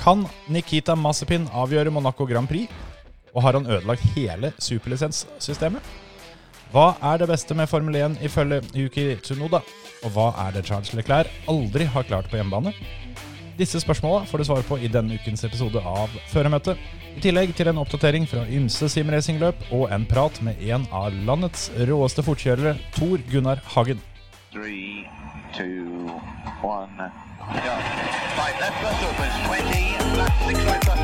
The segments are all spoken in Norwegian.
Kan Nikita Mazepin avgjøre Monaco Grand Prix? Og har han ødelagt hele superlisenssystemet? Hva er det beste med Formel 1 ifølge Yuki Tsunoda? Og hva er det Charles Leclerc aldri har klart på hjemmebane? Disse spørsmåla får du svar på i denne ukens episode av Føremøtet. I tillegg til en oppdatering fra ymse simracingløp og en prat med en av landets råeste fortkjørere, Tor Gunnar Hagen. Three, two, one. Go. Five left bus opens, 20, left six right bus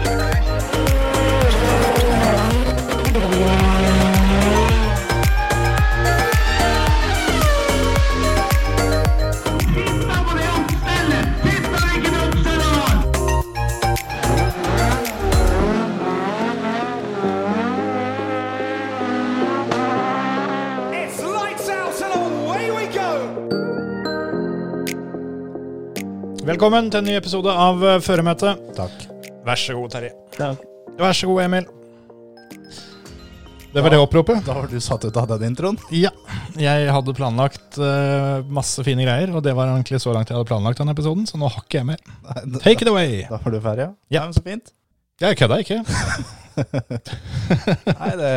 to Velkommen til en ny episode av eh, Føremøtet. Takk. Vær så god, Terje. Takk. Vær så god, Emil. Det var det oppropet. Da var du satt ut av den introen. Ja. Jeg hadde planlagt uh, masse fine greier, og det var egentlig så langt jeg hadde planlagt den episoden, så nå har ikke jeg mer. Take it away! da var du ferdig, ja? Ja. Nei, men så fint. Jeg kødda ikke. Nei, det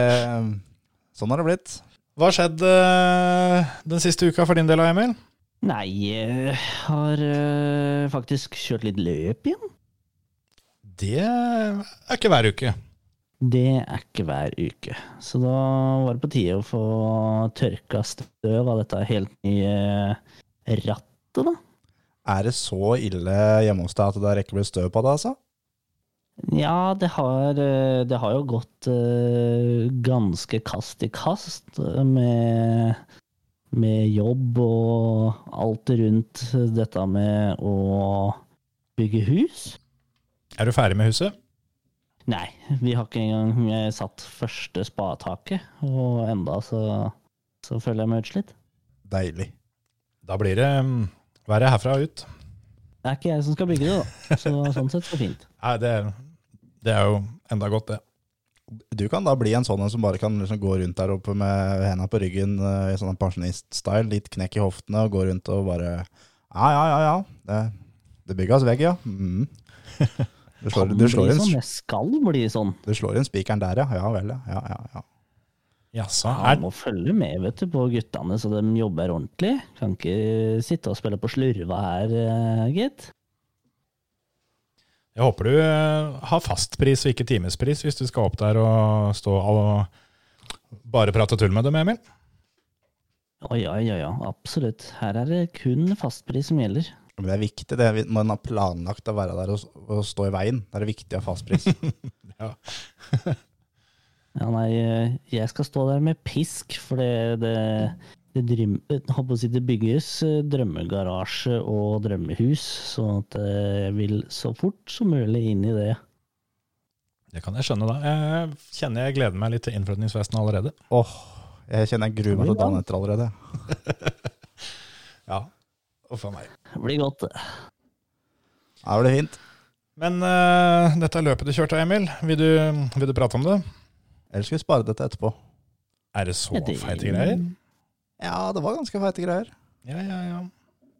Sånn har det blitt. Hva har skjedd uh, den siste uka for din del, Emil? Nei, jeg har øh, faktisk kjørt litt løp igjen. Det er ikke hver uke. Det er ikke hver uke. Så da var det på tide å få tørka støv av dette helt nye rattet, da. Er det så ille hjemme hos deg at det rekker å bli støv på det, altså? Ja, det har, øh, det har jo gått ganske kast i kast med, med jobb og alt rundt dette med å bygge hus. Er du ferdig med huset? Nei, vi har ikke engang satt første spadetaket, og enda så, så føler jeg meg utslitt. Deilig. Da blir det været verre herfra og ut. Det er ikke jeg som skal bygge det, da. Så sånn sett så fint. Nei, det, det er jo enda godt, det. Du kan da bli en sånn en som bare kan liksom gå rundt der oppe med hendene på ryggen eh, i sånn pensjonist-style, litt knekk i hoftene, og gå rundt og bare Ja, ja, ja, ja. Det, det bygges vegg, ja. Mm. Du slår, du, slår inn, sånn, jeg skal bli sånn. du slår inn spikeren der, ja. Ja vel, ja. ja, ja, ja. Jaså, er... er, må følge med vet du, på guttene så de jobber ordentlig. Kan ikke sitte og spille på slurva her, eh, gitt. Jeg håper du eh, har fastpris og ikke timespris hvis du skal opp der og stå og bare prate tull med dem, Emil. Å ja, ja, ja, absolutt. Her er det kun fastpris som gjelder. Men det er viktig, det. er- Man har planlagt å være der og, og stå i veien. Det er viktig å ha fastpris. Ja. Ja, nei, eh, jeg skal stå der med pisk, for det, det, det, drøm, å si det bygges eh, drømmegarasje og drømmehus, sånn at jeg vil så fort som mulig inn i det. Det kan jeg skjønne, da. Jeg kjenner jeg gleder meg litt til innflytningsfesten allerede. Åh, jeg kjenner jeg gruer meg til dagen etter allerede. Ja, Uff a meg. Det blir godt, det. Ja, det blir fint. Men uh, dette løpet du kjørte, Emil, vil du, vil du prate om det? Eller skal vi spare dette etterpå? Er det så feite greier? Ja, det var ganske feite greier. Ja, ja, ja.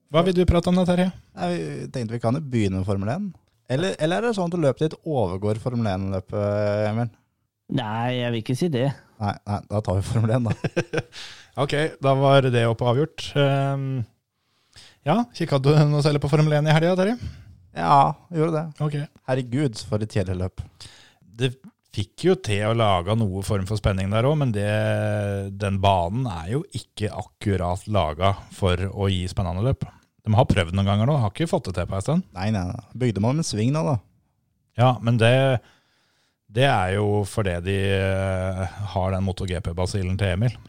Hva vil du prate om da, Terje? Vi tenkte vi kan jo begynne med Formel 1. Eller, eller er det sånn at løpet ditt overgår Formel 1-løpet, Emil? Nei, jeg vil ikke si det. Nei, nei, da tar vi Formel 1, da. Ok, da var det oppe og avgjort. Um, ja, kikka du noe særlig på Formel 1 i helga, Terje? Ja, gjorde det. Ok. Herregud, for et kjedelig løp. Det fikk jo til å lage noe form for spenning der òg, men det, den banen er jo ikke akkurat laga for å gi spennende løp. De har prøvd noen ganger nå, har ikke fått det til på en stund. Nei, nei, nei. Bygde man med en sving nå, da. Ja, men det, det er jo fordi de eh, har den MotoGP-basillen til Emil.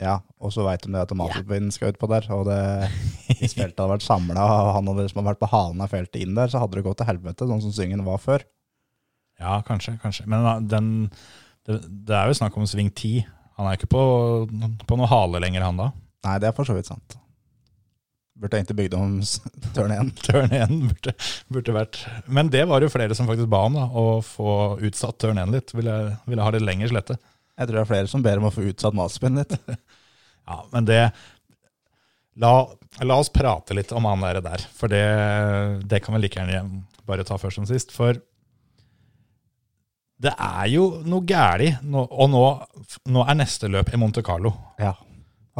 Ja, og så veit de det at Mazepin skal utpå der. Og det, hvis feltet hadde vært samla, og han hadde liksom vært på halen av feltet inn der, så hadde det gått til helvete, sånn som Syngen var før. Ja, kanskje, kanskje. Men den, det, det er jo snakk om sving 10. Han er ikke på, på noe hale lenger, han da. Nei, det er for så vidt sant. Burde egentlig bygd om tørn turn 1. tørn 1 burde, burde vært Men det var jo flere som faktisk ba om, da, å få utsatt tørn 1 litt. Ville, ville ha litt lengre slette. Jeg tror det er flere som ber om å få utsatt Mazepin litt. Ja, men det La, la oss prate litt om han der, der for det, det kan vi like gjerne bare ta først som sist. For Det er jo noe gæli, og nå, nå er neste løp i Monte Carlo. Ja.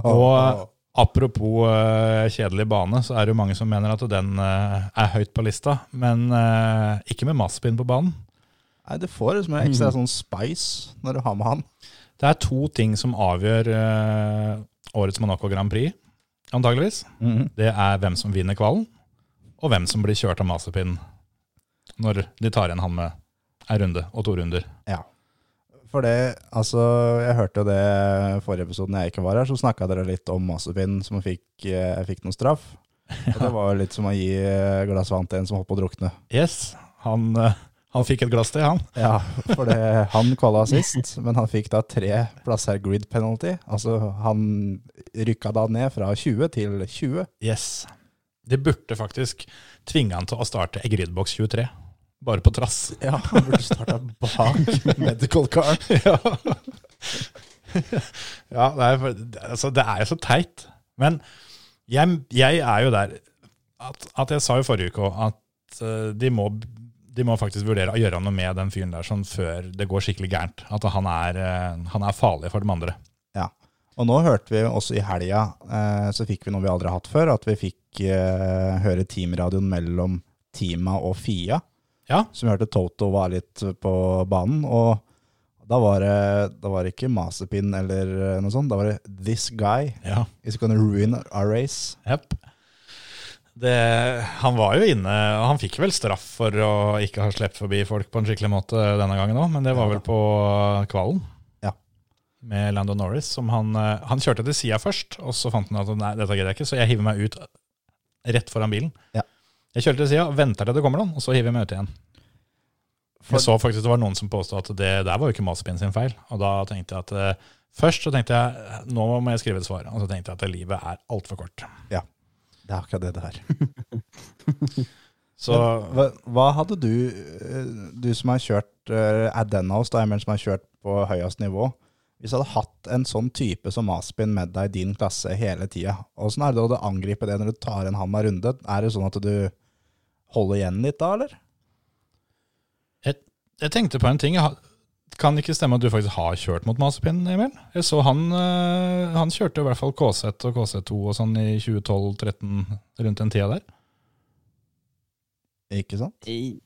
Og apropos eh, kjedelig bane, så er det jo mange som mener at den eh, er høyt på lista, men eh, ikke med Maspin på banen. Nei, det får liksom en ekstra sånn spice når du har med han. Det er to ting som avgjør årets Monaco Grand Prix, antageligvis. Det er hvem som vinner kvalen, og hvem som blir kjørt av Mazepin når de tar igjen han med ei runde og to runder. Ja. For det, altså, jeg hørte jo det forrige episoden jeg ikke var her, så snakka dere litt om Mazepin som fikk, eh, fikk noen straff. Og det var jo litt som å gi eh, glass vann til en som holdt på å drukne. Yes, han, eh, han fikk et glass til, han. Ja, for det, han kvala sist, men han fikk da tre plasser grid penalty. Altså, han rykka da ned fra 20 til 20. Yes. De burde faktisk tvinge han til å starte ei gridbox 23, bare på trass. Ja, han burde starta bak medical car. ja, ja det, er, altså, det er jo så teit. Men jeg, jeg er jo der at, at jeg sa jo forrige uke òg at eh, de, må, de må faktisk vurdere å gjøre noe med den fyren der sånn før det går skikkelig gærent. At han er, eh, han er farlig for de andre. Ja. Og nå hørte vi også i helga, eh, så fikk vi noe vi aldri har hatt før, at vi fikk høre teamradioen mellom teama og Fia, Ja, som hørte Toto var litt på banen. Og da var det, da var det ikke Mazepin eller noe sånt, da var det This guy ja. is gonna ruin our race. Yep. Det, han var jo inne og Han fikk vel straff for å ikke ha sluppet forbi folk på en skikkelig måte denne gangen òg, men det var vel på kvalen. Med Lando Norris. Som han, eh, han kjørte til sida først, og så fant han at nei, dette gidder jeg ikke, så jeg hiver meg ut rett foran bilen. Ja. Jeg kjører til sida, venter til det kommer noen, og så hiver jeg meg ut igjen. For- Jeg så faktisk det var noen som påstod at det der var jo ikke Mazepin sin feil. Og da tenkte jeg at eh, Først så tenkte jeg nå må jeg skrive et svar, og så tenkte jeg at livet er altfor kort. Ja, Det er akkurat det det er. Så Hva, hva hadde du, eh, du som har kjørt uh, Adenaus, da, men som har kjørt på høyest nivå, hvis du hadde hatt en sånn type som Maspin med deg i din klasse hele tida, åssen er det å angripe det når du tar en annenhver runde? Er det sånn at du holder igjen litt da, eller? jeg, jeg tenkte på en ting. Jeg har, kan det ikke stemme at du faktisk har kjørt mot Masepin, Emil? Jeg så han, eh, han kjørte i hvert fall KZ og KZ2 og sånn i 2012-13, rundt den tida der. Ikke sant? Jeg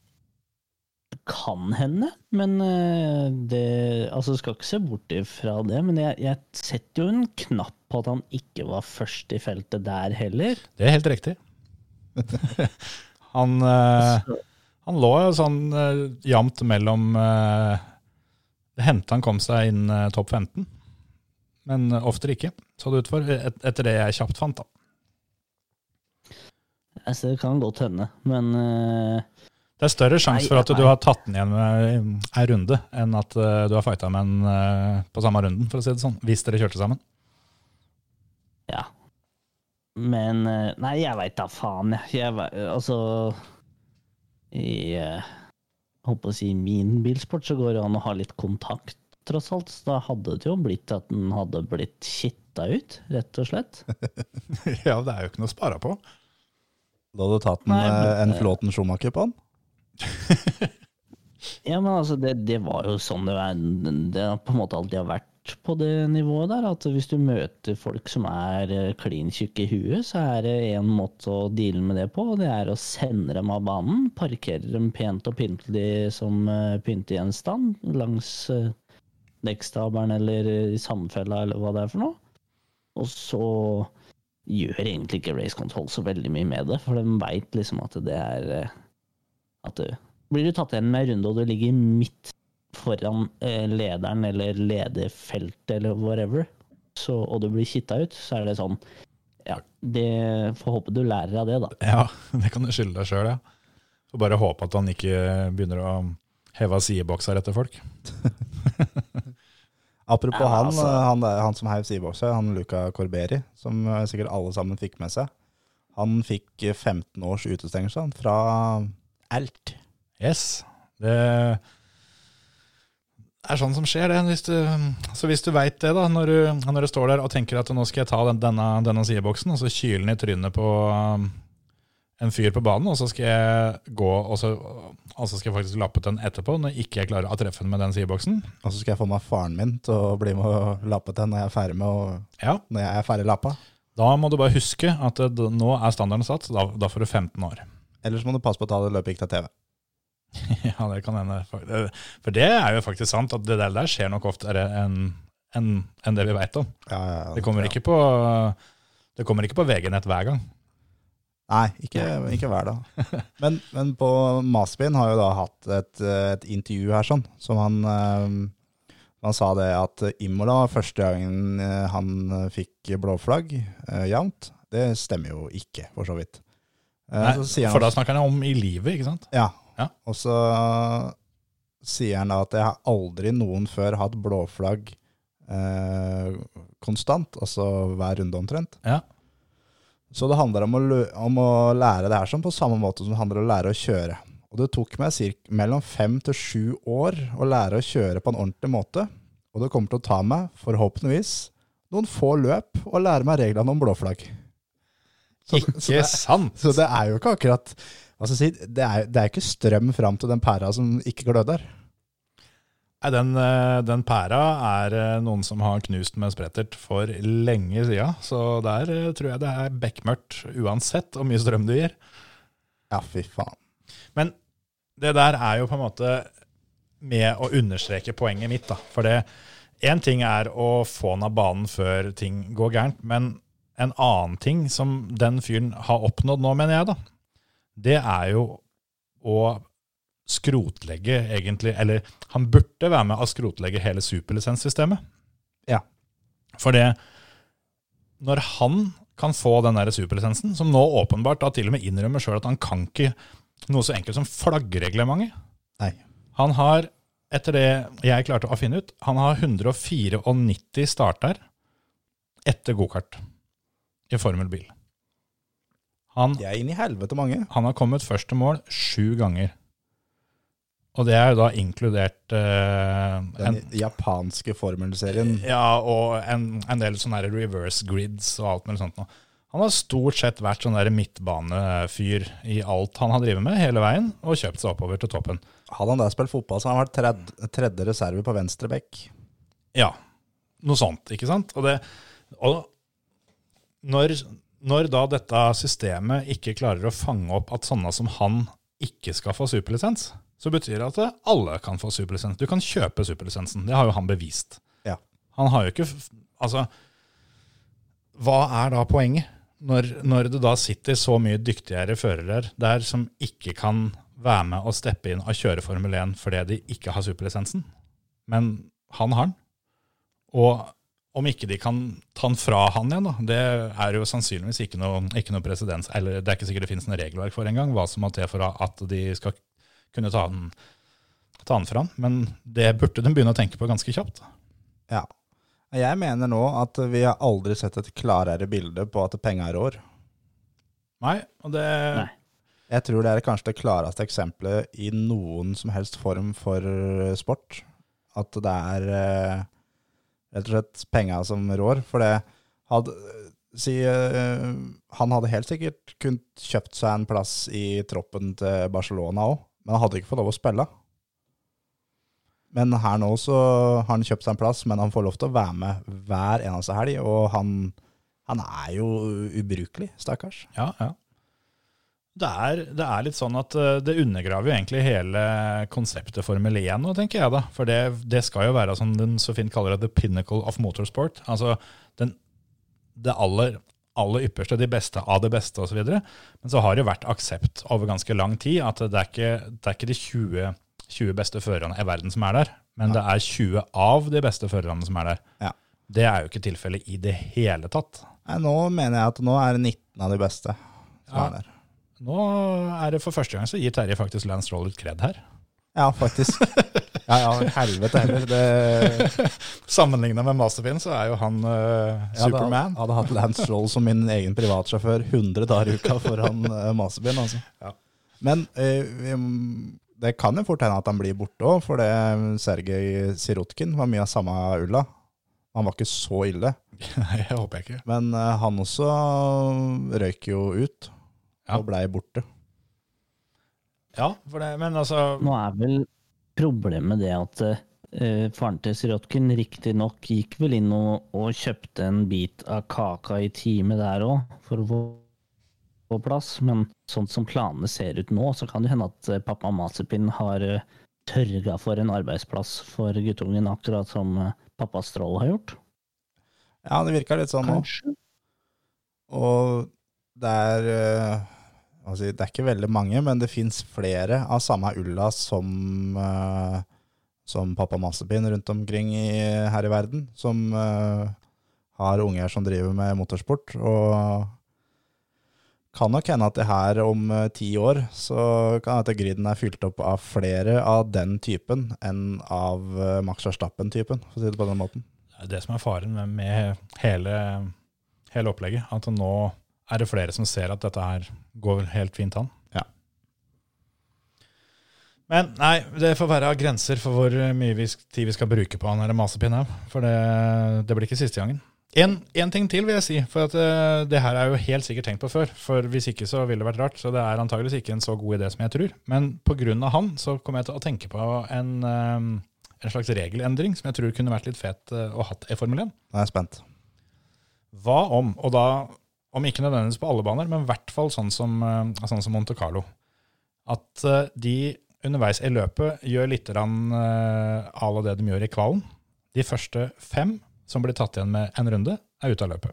kan hende, men eh, det Altså, skal ikke se bort ifra det, men jeg, jeg setter jo en knapp på at han ikke var først i feltet der heller. Det er helt riktig. han, uh, han lå jo sånn uh, jamt mellom uh, Det hendte han kom seg inn uh, topp 15, men oftere ikke, så det ut for, et, etter det jeg kjapt fant. da. altså, det kan godt hende, men eh, Det er større sjanse for at du har tatt den igjen med ei runde, enn at eh, du har fighta med en eh, på samme runden, for å si det sånn. Hvis dere kjørte sammen. Men eh, Nei, jeg veit da faen, jeg. vet, altså I eh, holdt på å si min bilsport så går det an å ha litt kontakt, tross alt. Så da hadde det jo blitt at den hadde blitt kitta ut, rett og slett. ja, det er jo ikke noe å spare på. Da hadde du tatt en, Nei, men- eh, en Flåten Schumacher på den? Ja, men altså, det, det var jo sånn det, var, det har på en måte alltid har vært på det nivået der. At hvis du møter folk som er eh, klin tjukke i huet, så er det én måte å deale med det på, og det er å sende dem av banen. Parkere dem pent og pyntelig som uh, pyntegjenstand langs uh, dekkstabelen eller i sandfella eller hva det er for noe. Og så gjør egentlig ikke Race Control så veldig mye med det, for de veit liksom at det er eh, at du, Blir du tatt igjen med en runde og du ligger midt foran eh, lederen eller lederfeltet eller whatever, så, og du blir kitta ut, så er det sånn Ja, det får håpe du lærer av det, da. Ja, det kan du skylde deg sjøl, ja. Får bare håpe at han ikke begynner å heve sidebokser etter folk. Apropos Ja, han, altså- eh, han, han som heiv sidebokser, han Luca Corberi, som eh, sikkert alle sammen fikk med seg. Han fikk eh, 15 års utestengelse fra alt. Yes. Det er sånn som skjer, det. Hvis du, så hvis du veit det, da, når du, når du står der og tenker at nå skal jeg ta den, denne, denne sideboksen, og så kyler den i trynet på en fyr på banen, og så skal jeg gå, og så, og så skal jeg faktisk lappe den etterpå, når ikke jeg klarer å treffe den med den sideboksen. Og så skal jeg få meg faren min til å bli med og lappe den når jeg er ferdig med å, Ja, når jeg er ferdig lappa. da må du bare huske at det, nå er standarden satt, da, da får du 15 år. Ellers må du passe på å ta det løpet ikke til TV. Ja, det kan hende. For det er jo faktisk sant, at det der, skjer nok oftere enn en, en det vi veit om. Ja, ja, ja, Det kommer ikke på, det kommer ikke på VG-nett hver gang. Nei, ikke, ikke hver dag. Men, men på Masbin har jo da hatt et, et intervju her sånn, som han, eh, han sa det at Imola var første gangen eh, han fikk blåflagg eh, jevnt. Det stemmer jo ikke, for så vidt. Eh, Nei, så for da snakker han om i livet, ikke sant? Ja. Ja. Og så sier han da at jeg har aldri noen før hatt blåflagg eh, konstant, altså hver runde omtrent. Ja. Så det handler om å, om å lære det her sånn på samme måte som det handler om å lære å kjøre. Og det tok meg cirka mellom fem til sju år å lære å kjøre på en ordentlig måte. Og det kommer til å ta meg, forhåpentligvis, noen få løp å lære meg reglene om blåflagg. Så, Ikke så, det, sant? så det er jo ikke akkurat jeg si, det, er, det er ikke strøm fram til den pæra som ikke gløder. Nei, den, eh, den pæra er eh, noen som har knust med sprettert for lenge siden. Så der eh, tror jeg det er bekmørkt uansett hvor mye strøm du gir. Ja, fy faen. Men det der er jo på en måte med å understreke poenget mitt. da. For det, én ting er å få den av banen før ting går gærent, men en annen ting som den fyren har oppnådd nå, mener jeg, da, det er jo å skrotlegge, egentlig Eller han burde være med å skrotlegge hele superlisenssystemet. Ja. For det Når han kan få den der superlisensen, som nå åpenbart da til og med innrømmer sjøl at han kan ikke noe så enkelt som flaggreglementet. Nei. Han har, etter det jeg klarte å finne ut, han har 194 starter etter gokart i formelbil. Han, det er inn i helvete mange. han har kommet først til mål sju ganger. Og det er jo da inkludert uh, Den en, japanske formelserien. ja, og en, en del sånne reverse grids og alt mulig sånt. noe. Han har stort sett vært sånn der midtbanefyr i alt han har drevet med hele veien, og kjøpt seg oppover til toppen. Hadde han da spilt fotball, så hadde han vært tredje, tredje reserve på venstre bekk. Ja, noe sånt, ikke sant? Og, det, og når, når da dette systemet ikke klarer å fange opp at sånne som han ikke skal få superlisens, så betyr det at alle kan få superlisens. Du kan kjøpe superlisensen. Det har jo han bevist. Ja. Han har jo ikke Altså, hva er da poenget? Når, når det da sitter så mye dyktigere førere der som ikke kan være med og steppe inn og kjøre Formel 1 fordi de ikke har superlisensen, men han har den. Og om ikke de kan ta den fra han igjen, da, det er jo sannsynligvis ikke noe, ikke noe presedens, eller det er ikke sikkert det finnes noe regelverk for engang, hva som må til for at de skal kunne ta den, ta den fra han. Men det burde de begynne å tenke på ganske kjapt. Ja. Jeg mener nå at vi har aldri sett et klarere bilde på at penger rår. Nei, og det Nei. Jeg tror det er kanskje det klareste eksempelet i noen som helst form for sport. At det er eh, rett og slett penger som rår. For det hadde Si uh, han hadde helt sikkert kunnet kjøpt seg en plass i troppen til Barcelona òg, men han hadde ikke fått lov å spille. Men her nå så har han kjøpt seg en plass, men han får lov til å være med hver eneste helg. Og han, han er jo ubrukelig, stakkars. Ja, ja. Det er, det er litt sånn at eh, det undergraver jo egentlig hele konseptet Formel 1 nå, tenker jeg da. For det, det skal jo være, som den så fint kaller det, the pinnacle of motorsport. Altså den, det aller, aller ypperste, de beste av det beste osv. Men så har det jo vært aksept over ganske lang tid at det er ikke, det er ikke de 20, 20 beste førerne i verden som er der, men det er 20 av de beste førerne som er der. Ja. Det er jo ikke tilfellet i det hele tatt. Nei, nå mener jeg at nå er det 19 av de beste som Ja. er der. Nå er det for første gang så gir Terje faktisk Lance Stroll litt kred her. Ja, faktisk. Ja, ja, helvete heller. Det, Sammenligna med Masterpin så er jo han uh, jeg hadde, Superman. hadde hatt Lance Stroll som min egen privatsjåfør 100 dager i uka foran uh, Masterpin. altså. Ja. Men uh, det kan jo fort hende at han blir borte òg, for det Sergej Sirotkin var mye av samme ulla. Han var ikke så ille, Nei, jeg håper jeg ikke. men uh, han også røyk jo ut. Ja. og blei borte. Ja, for det, men altså Nå er vel problemet det at uh, faren til Sirotkin riktignok gikk vel inn og, og kjøpte en bit av kaka i time der òg, for å få på plass. Men sånn som planene ser ut nå, så kan det hende at eh, pappa Mazepin har eh, tørga for en arbeidsplass for guttungen, akkurat som pappa Strål har gjort. Ja, det virka litt sånn nå. Og det er si, Det er ikke veldig mange, men det fins flere av samme ulla som, uh, som pappa Massepin rundt omkring i, her i verden, som uh, har unger som driver med motorsport. Og kan nok hende at det her om eh, ti år så kan at griden er fylt opp av flere av den typen enn av Max Verstappen-typen, for å si det på den måten. Det er det som er faren med hele, hele opplegget. At nå er det flere som ser at dette her går helt fint an. Ja. Men nei, det får være grenser for hvor mye vi, tid vi skal bruke på han eller masepinn. For det, det blir ikke siste gangen. En, en ting til vil jeg si, for at eh, det her er jo helt sikkert tenkt på før. For hvis ikke så ville det vært rart. Så det er antageligvis ikke en så god idé som jeg tror. Men pga. han så kommer jeg til å tenke på en, eh, en slags regelendring som jeg tror kunne vært litt fet eh, å hatt i Formel 1. Jeg er spent. Hva om, og da om ikke nødvendigvis på alle baner, men i hvert fall sånn som, eh, sånn som Monte Carlo, at eh, de underveis i løpet gjør litt grann, eh, à la det de gjør i kvalen. De første fem som blir tatt igjen med en runde, er ute av løpet.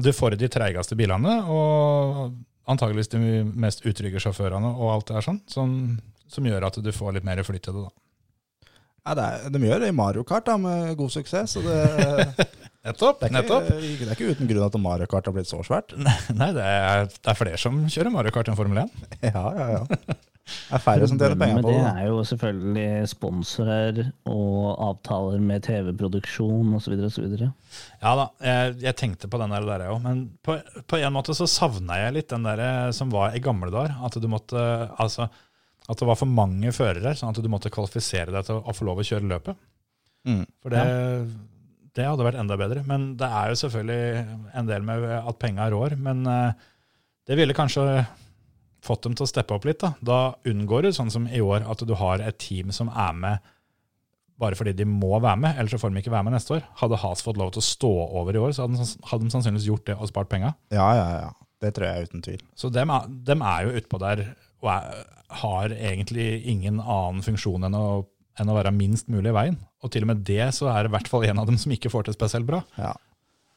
Du får de treigeste bilene og antageligvis de mest utrygge sjåførene og alt det der sånn, som, som gjør at du får litt mer flyt i det. da. Ja, det er, de gjør det i Mario Kart da, med god suksess. Så det, Nettopp! det, er nettopp. ikke, det er ikke uten grunn at Mario Kart har blitt så svært. Nei, det er, det er flere som kjører Mario Kart enn Formel 1. Ja, ja, ja. Det er færre som tjener penger på det det. er jo selvfølgelig sponsorer og avtaler med TV-produksjon osv. osv. Ja da, jeg, jeg tenkte på den der, der jeg òg. Men på, på en måte så savna jeg litt den der eh, som var i gamle dager. At du måtte, altså, at det var for mange førere, sånn at du måtte kvalifisere deg til å, å få lov å kjøre løpet. Mm. For det, det hadde vært enda bedre. Men det er jo selvfølgelig en del med at penga rår. Men eh, det ville kanskje fått dem til å steppe opp litt. Da, da unngår du sånn som i år, at du har et team som er med bare fordi de må være med, ellers så får de ikke være med neste år. Hadde Has fått lov til å stå over i år, så hadde de, hadde de sannsynligvis gjort det og spart penga. Ja, ja, ja. Det tror jeg uten tvil. Så dem er, dem er jo utpå der og er, har egentlig ingen annen funksjon enn å, enn å være minst mulig i veien. Og til og med det så er det i hvert fall en av dem som ikke får til spesielt bra. Ja.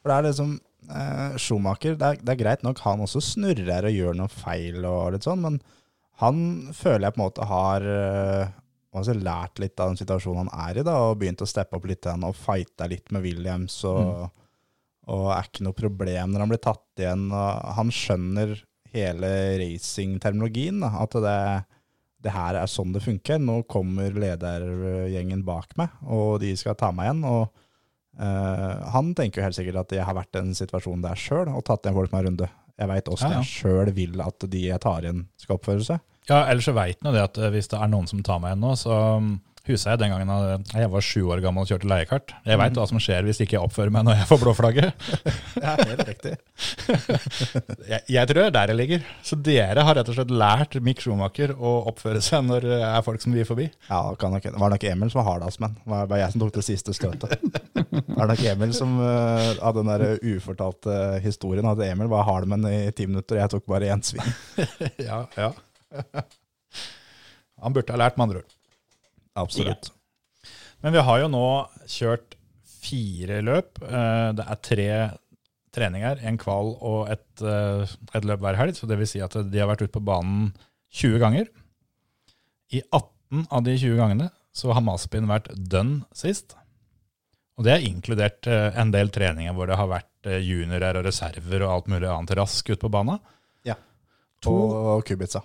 For det er liksom eh, Schumacher, det er, det er greit nok han også snurrer og gjør noe feil og litt sånn, men han føler jeg på en måte har eh, lært litt av den situasjonen han er i, da, og begynt å steppe opp litt igjen og fighte litt med Williams, og, og er ikke noe problem når han blir tatt igjen. Han skjønner hele racingterminologien, at det, det her er sånn det funker. Nå kommer ledergjengen bak meg, og de skal ta meg igjen. og Uh, han tenker jo helt sikkert at jeg har vært i en situasjon der sjøl og tatt igjen folk med en runde. Jeg veit åssen Ja, ja. jeg sjøl vil at de jeg tar igjen, skal oppføre seg. Ja, ellers så veit han jo det at eh, hvis det er noen som tar meg igjen nå, så husker jeg den gangen jeg- jeg var sju år gammel og kjørte leiekart. Jeg veit hva som skjer hvis ikke jeg oppfører meg når jeg får blåflagget. Ja, helt riktig. Jeg, jeg tror det er der det ligger. Så dere har rett og slett lært Mick Schumacher å oppføre seg når det er folk som vil forbi. Ja, det kan nok, det var nok Emil som var hardast-menn. Det var jeg som tok det siste støtet. Det var nok Emil som uh, hadde den der ufortalte historien at Emil var hardmenn i ti minutter, jeg tok bare én sving. Ja, ja. Han burde ha lært, med andre ord. Absolutt. Men vi har jo nå kjørt fire løp. Eh, Det er tre treninger, en kval og et, eh, et løp hver helg. Så det vil si at de har vært ute på banen 20 ganger. I 18 av de 20 gangene så har Maspin vært dønn sist. Og det er inkludert eh, en del treninger hvor det har vært juniorer og reserver og alt mulig annet rask ute på banen. Ja. To Og Kubica.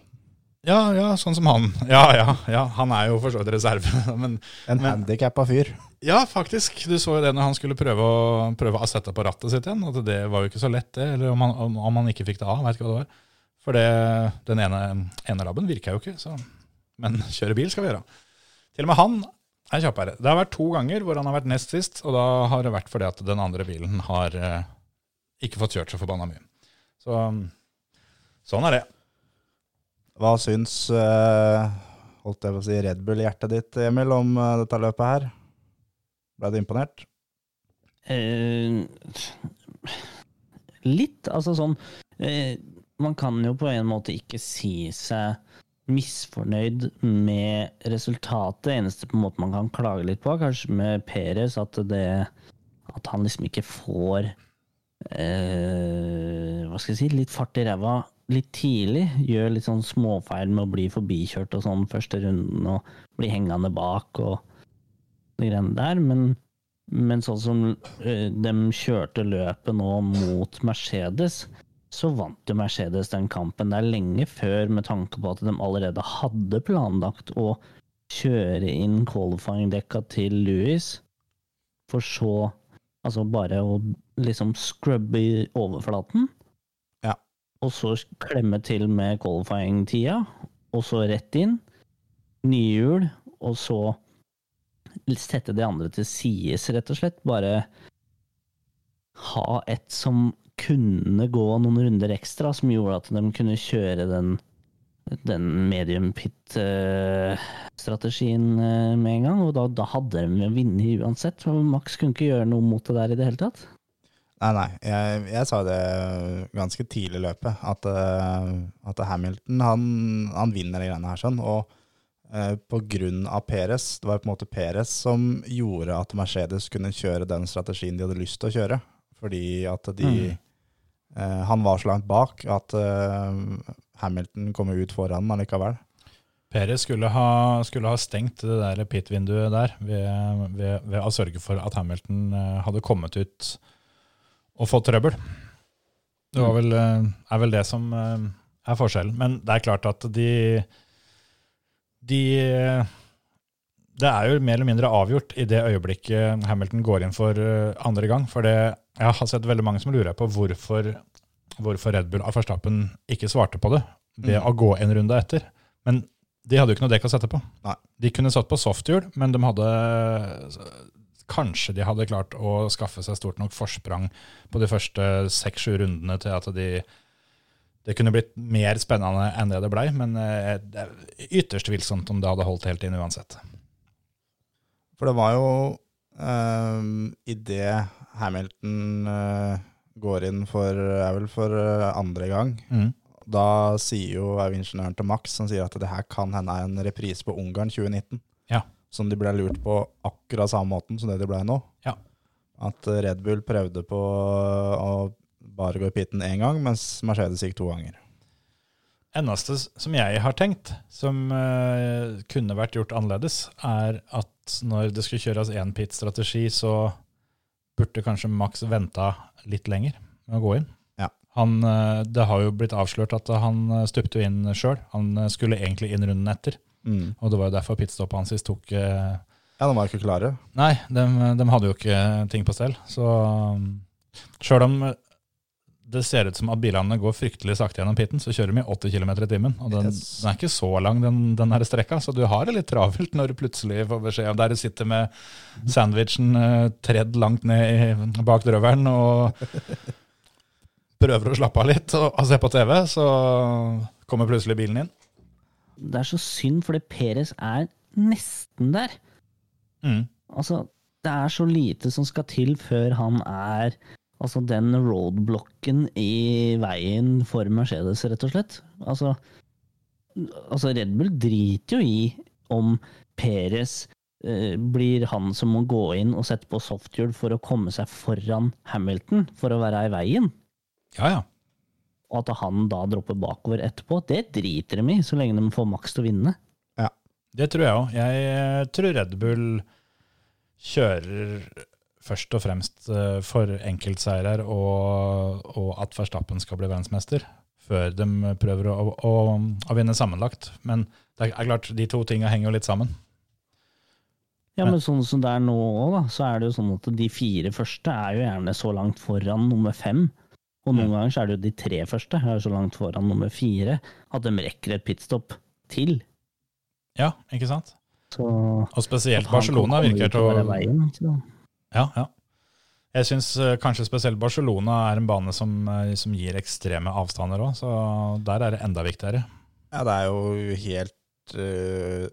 Ja, ja, sånn som han. Ja, ja, ja. Han er jo for så vidt reserve. Men En handikappa fyr. ja, faktisk. Du så jo det når han skulle prøve å, prøve å sette på rattet sitt igjen. At det var jo ikke så lett, det. Eller om han, om, om han ikke fikk det av. Vet ikke hva det var. For det, den ene, ene labben virka jo ikke. Så. Men kjøre bil skal vi gjøre. Til og med han er kjappere. Det har vært to ganger hvor han har vært nest sist, og da har det vært fordi at den andre bilen har eh, ikke fått kjørt så forbanna mye. Så sånn er det. Hva syns eh, holdt jeg på å si, Red Bull-hjertet ditt, Emil, om eh, dette løpet her? Ble du imponert? Eh, litt, altså sånn eh, Man kan jo på en måte ikke si seg misfornøyd med resultatet. Eneste på en måte man kan klage litt på, kanskje med Perez, at det At han liksom ikke får eh, Hva skal jeg si Litt fart i ræva litt tidlig. Gjør litt sånn småfeil med å bli forbikjørt og sånn første runden, og bli hengende bak og de greiene der. Men men sånn som eh, de kjørte løpet nå mot Mercedes, så vant jo Mercedes den kampen der lenge før, med tanke på at de allerede hadde planlagt å kjøre inn qualifying-dekka til Louis, for så altså bare å liksom scrubbe i overflaten. Og så klemme til med qualifying-tida, og så rett inn. Nye hjul, og så sette de andre til sides, rett og slett. Bare ha et som kunne gå noen runder ekstra, som gjorde at de kunne kjøre den, den medium pit-strategien med en gang. Og da, da hadde de vunnet uansett. Max kunne ikke gjøre noe mot det der i det hele tatt. Nei, nei. Jeg, jeg sa det ganske tidlig i løpet, at, eh, at Hamilton han, han vinner de greiene her sånn. Og eh, på grunn av Perez, det var på en måte Perez som gjorde at Mercedes kunne kjøre den strategien de hadde lyst til å kjøre. Fordi at de eh, Han var så langt bak at eh, Hamilton kom ut foran allikevel. Perez skulle ha, skulle ha stengt det der pit-vinduet der ved, ved, ved å sørge for at Hamilton eh, hadde kommet ut og fått trøbbel. Det var vel, eh, er vel det som eh, er forskjellen. Men det er klart at de, de Det er jo mer eller mindre avgjort i det øyeblikket Hamilton går inn for eh, andre gang. For det, jeg har sett veldig mange som lurer på hvorfor, hvorfor Red Bull av Verstappen ikke svarte på det ved å gå en runde etter. Men de hadde jo ikke noe dekk å sette på. Nei. De kunne satt på softhjul, men de hadde Kanskje de hadde klart å skaffe seg stort nok forsprang på de første seks-sju rundene til at de det kunne blitt mer spennende enn det det blei, men eh, det er ytterst tvilsomt om det hadde holdt helt inn uansett. For det var jo um, idet Hamilton eh, går inn for, for eh, andre gang, Mm. da sier jo ingeniøren til Max som sier at det her kan hende er en reprise på Ungarn 2019. Ja. Som de ble lurt på akkurat samme måten som det de ble nå. Ja. At eh, Red Bull prøvde på å bare gå i pitten én gang, mens Mercedes gikk to ganger. eneste som jeg har tenkt, som uh, kunne vært gjort annerledes, er at når det skulle kjøres én pit-strategi, så burde kanskje Max venta litt lenger med å gå inn. Ja. Han, eh, det har jo blitt avslørt at han eh, stupte inn sjøl. Han eh, skulle egentlig inn runden etter, Mm. og det var jo derfor pitstoppet hans tok eh, Ja, de var ikke klare. Nei, de, de hadde jo ikke ting på stell. Så sjøl om det ser ut som at bilene går fryktelig sakte gjennom pitten, så kjører de i 80 km i timen. Og den, Yes. den er ikke så lang, den, den her strekka, så du har det litt travelt når du plutselig får beskjed om der du sitter med sandwichen eh, tredd langt ned i, bak drøvelen og prøver å slappe av litt og, og se på TV, så kommer plutselig bilen inn. Det er så synd, fordi Peres er nesten der. Mm. Altså, det er så lite som skal til før han er altså den roadblocken i veien for Mercedes, rett og slett. Altså, altså Red Bull driter jo i om Peres eh, blir han som må gå inn og sette på softhjul for å komme seg foran Hamilton, for å være i veien. Ja, ja. Og at han da dropper bakover etterpå, det driter de i, så lenge de får maks til å vinne. Ja, Det tror jeg òg. Jeg eh, tror Red Bull kjører først og fremst eh, for enkeltseirer og, og at Verstappen skal bli verdensmester, før de prøver å, å, å vinne sammenlagt. Men det er klart, de to tinga henger jo litt sammen. Ja, men sånn som det er nå òg, så er det jo sånn at de fire første er jo gjerne så langt foran nummer fem. Og noen ganger så er det jo de tre første er så langt foran nummer fire at de rekker et pitstop til. Ja, ikke sant? Så Og spesielt Barcelona virker til å veien. Ja, ja. Jeg syns kanskje spesielt Barcelona er en bane som, eh, som gir ekstreme avstander òg, så der er det enda viktigere. Ja, det er jo helt uh,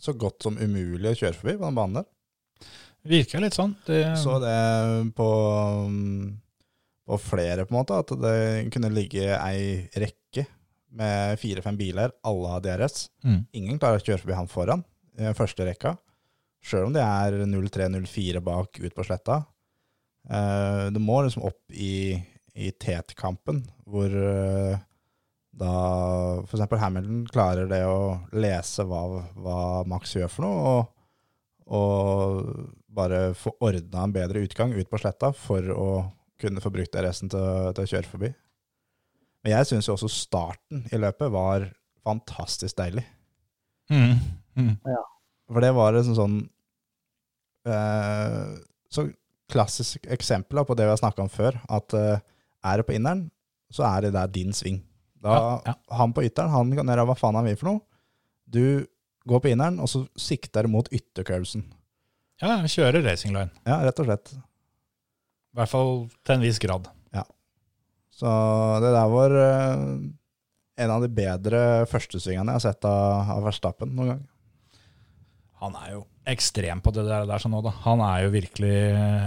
så godt som umulig å kjøre forbi på den banen der. Virker litt sånn. Det, Så det på, mm, på flere, på en måte, at det kunne ligge ei rekke med fire-fem biler, alle har DRS. Mm. Ingen klarer å kjøre forbi han foran i den første rekka, sjøl om det er 0-3-0-4 bak ut på sletta. Uh, det må liksom opp i, i tetkampen, hvor uh, da eksempel Hamilton klarer det å lese hva, hva Max gjør for noe, og, og bare få ordna en bedre utgang ut på sletta for å kunne få brukt resten til, til å kjøre forbi. Men jeg syns jo også starten i løpet var fantastisk deilig. mm, mm. For det var et sånn sånn eh, Så klassisk eksempel på det vi har snakka om før, at eh, er det på inneren, så er det der din sving. Da, Ja, ja. Han på ytteren han kan gjøre hva faen han vil for noe. Du går på inneren, og så sikter du mot yttercurvesen. Ja, kjører racing line. Ja, rett og slett. I hvert fall til en viss grad. Så det der var eh, en av de bedre førstesvingene jeg har sett av, av Verstappen noen gang. Han er jo ekstrem på det der, der sånn nå, da. Han er jo virkelig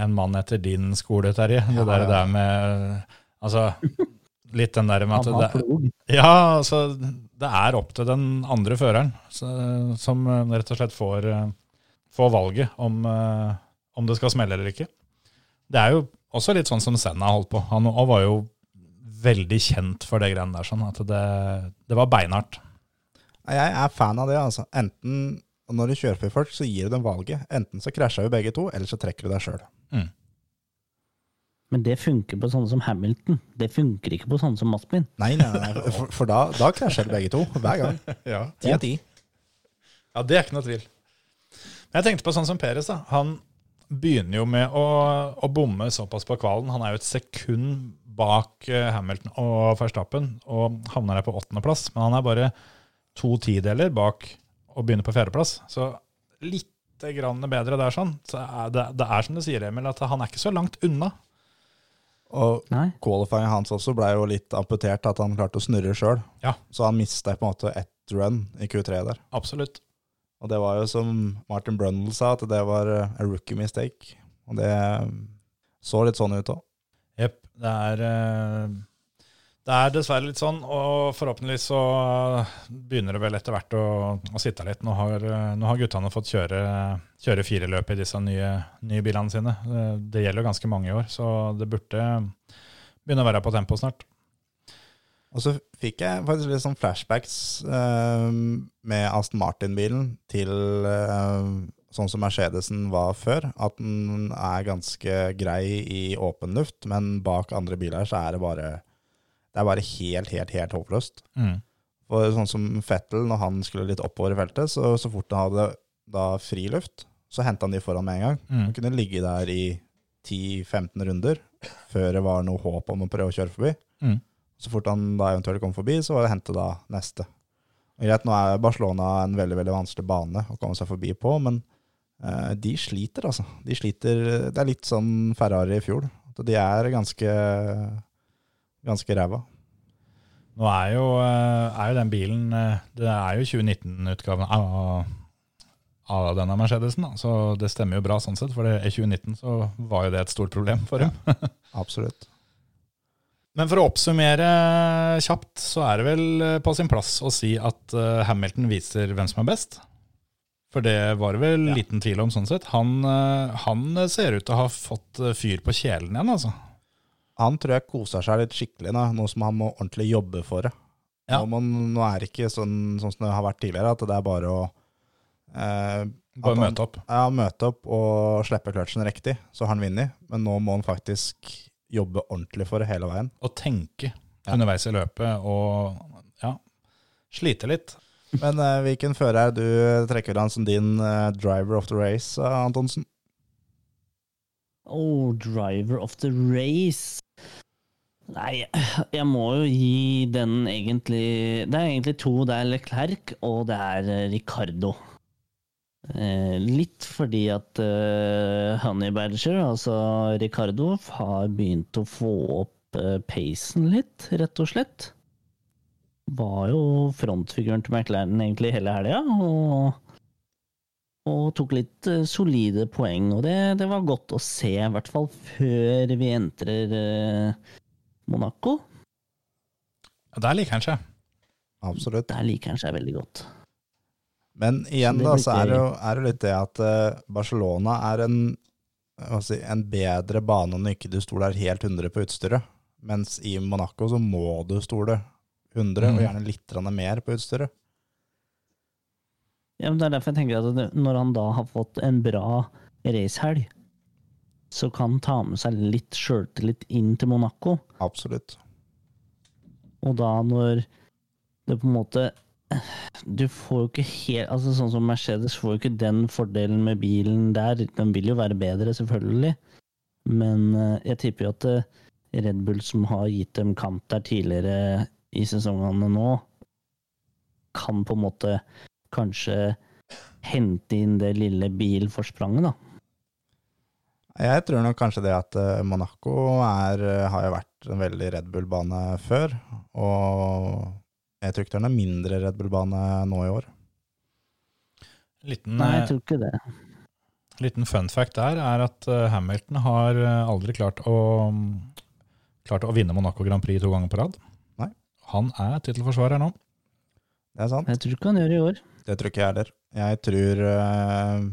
en mann etter din skole, Terje. Det Ja, der, ja. der med Altså, litt den der med at det. Ja, altså, det er opp til den andre føreren, så, som eh, rett og slett får, eh, får valget om, om det skal smelle eller ikke. Det er jo også litt sånn som Senna holdt på. Han var jo veldig kjent for det greiene der, sånn at det, det var beinhardt. Jeg er fan av det. altså. Enten når du kjører for folk, så gir du dem valget. Enten så krasjer vi begge to, eller så trekker du deg sjøl. Men det funker på sånne som Hamilton. Det funker ikke på sånne som Maspin. Nei, nei, nei, for, for da, da krasjer de begge to. Hver gang. Ja. Ti av ti. Ja, det er ikke noe tvil. Men jeg tenkte på sånn som Peres. da. Han begynner jo med å, å bomme såpass på kvalen. Han er jo et sekund bak eh, Hamilton og Verstappen og havner der på åttendeplass. Men han er bare to tideler bak og begynner på fjerdeplass. Så litt grann bedre der, sånn. Så er det, det er som du sier, Emil, at han er ikke så langt unna. Og qualifyingen hans også ble jo litt amputert, at han klarte å snurre sjøl. Ja. Så han mista på en måte ett run i Q3 der. Absolutt. Og det var jo som Martin Brundle sa, at det var eh, a rookie mistake. Og det eh, så litt sånn ut òg. Jepp. Det er eh, Det er dessverre litt sånn, og forhåpentligvis så begynner det vel etter hvert å, å sitte litt. Nå har, eh, nå har guttene fått kjøre, kjøre fire i disse nye, nye bilene sine. Det, gjelder ganske mange i år, så det burde begynne å være på tempo snart. Og så fikk jeg faktisk litt sånn flashbacks eh, med Aston Martin-bilen til eh, sånn som Mercedesen var før. At den er ganske grei i åpen luft, men bak andre biler så er det bare Det er bare helt, helt, helt håpløst. Mm. For sånn som Fettel, når han skulle litt oppover i feltet, så, så fort han hadde da friluft, så henta han de foran med en gang. Mm. Han kunne ligge der i 10-15 runder før det var noe håp om å prøve å kjøre forbi. Mm. Så fort han da eventuelt kom forbi, så var det hente da neste. Greit, nå er Barcelona en veldig veldig vanskelig bane å komme seg forbi på, men eh, de sliter, altså. De sliter, Det er litt sånn Ferrari i fjor. At de er ganske, ganske ræva. Nå er jo, eh, er jo den bilen eh, Det er jo 2019-utgaven av, av denne Mercedesen, da. så det stemmer jo bra sånn sett. For i 2019 så var jo det et stort problem for dem. Absolutt. Men for å oppsummere kjapt, så er det vel eh, på sin plass å si at eh, Hamilton viser hvem som er best. For det var det vel liten tvil om sånn sett. Han, eh, han ser ut til å ha fått fyr på kjelen igjen, altså. Han tror jeg koser seg litt skikkelig nå, nå som han må ordentlig jobbe for det. Ja. Må, nå er det ikke sånn, sånn som det har vært tidligere, at det er bare å eh, Bare møte opp. Ja, møte opp og slippe kløtsjen riktig, så han vunnet. Men nå må han faktisk jobbe ordentlig for det hele veien. Og tenke Ja. underveis i løpet og ja, slite litt. Men eh, hvilken fører er du trekker an som din eh, driver of the race, eh, Antonsen? Oh, driver of the race. Nei, jeg må jo gi den egentlig Det er egentlig to. Det er Leclerc, og det er eh, Ricardo. Eh, litt fordi at uh, Honey Badger, altså Ricardo, har begynt å få opp uh, pacen litt, rett og slett. var jo frontfiguren til McLaren egentlig hele helga. Og, og tok litt uh, solide poeng. Og det, det var godt å se, i hvert fall før vi entrer eh, Monaco. Der liker han seg. Absolutt. Der liker han seg veldig godt. Men igjen da, så er det, jo, er det litt det at eh, Barcelona er en, si, en bedre bane når ikke du stoler helt 100 på utstyret. Mens i Monaco så må du stole 100, Mm. og gjerne litt mer på utstyret. Ja, men Det er derfor jeg tenker at når han da har fått en bra racehelg, så kan han ta med seg litt sjøltillit inn til Monaco. Absolutt. Og da når det på en måte Du får jo ikke helt altså Sånn som Mercedes får jo ikke den fordelen med bilen der. Den vil jo være bedre, selvfølgelig. Men eh, jeg tipper jo at eh, Red Bull, som har gitt dem kamp der tidligere i sesongene nå, kan på en måte kanskje hente inn det lille bilforspranget, da. Jeg tror nok kanskje det at eh, Monaco er, har jo vært en veldig Red Bull-bane før, og jeg tror ikke det er noe mindre Red Bull-bane nå i år. Liten, Nei, jeg eh, tror ikke det. liten fun fact der er at eh, Hamilton har eh, aldri klart å, klart å vinne Monaco Grand Prix to ganger på rad. Nei. Han er tittelforsvarer nå. Det er sant. Jeg tror ikke han gjør det i år. Det tror ikke jeg heller. Jeg tror eh,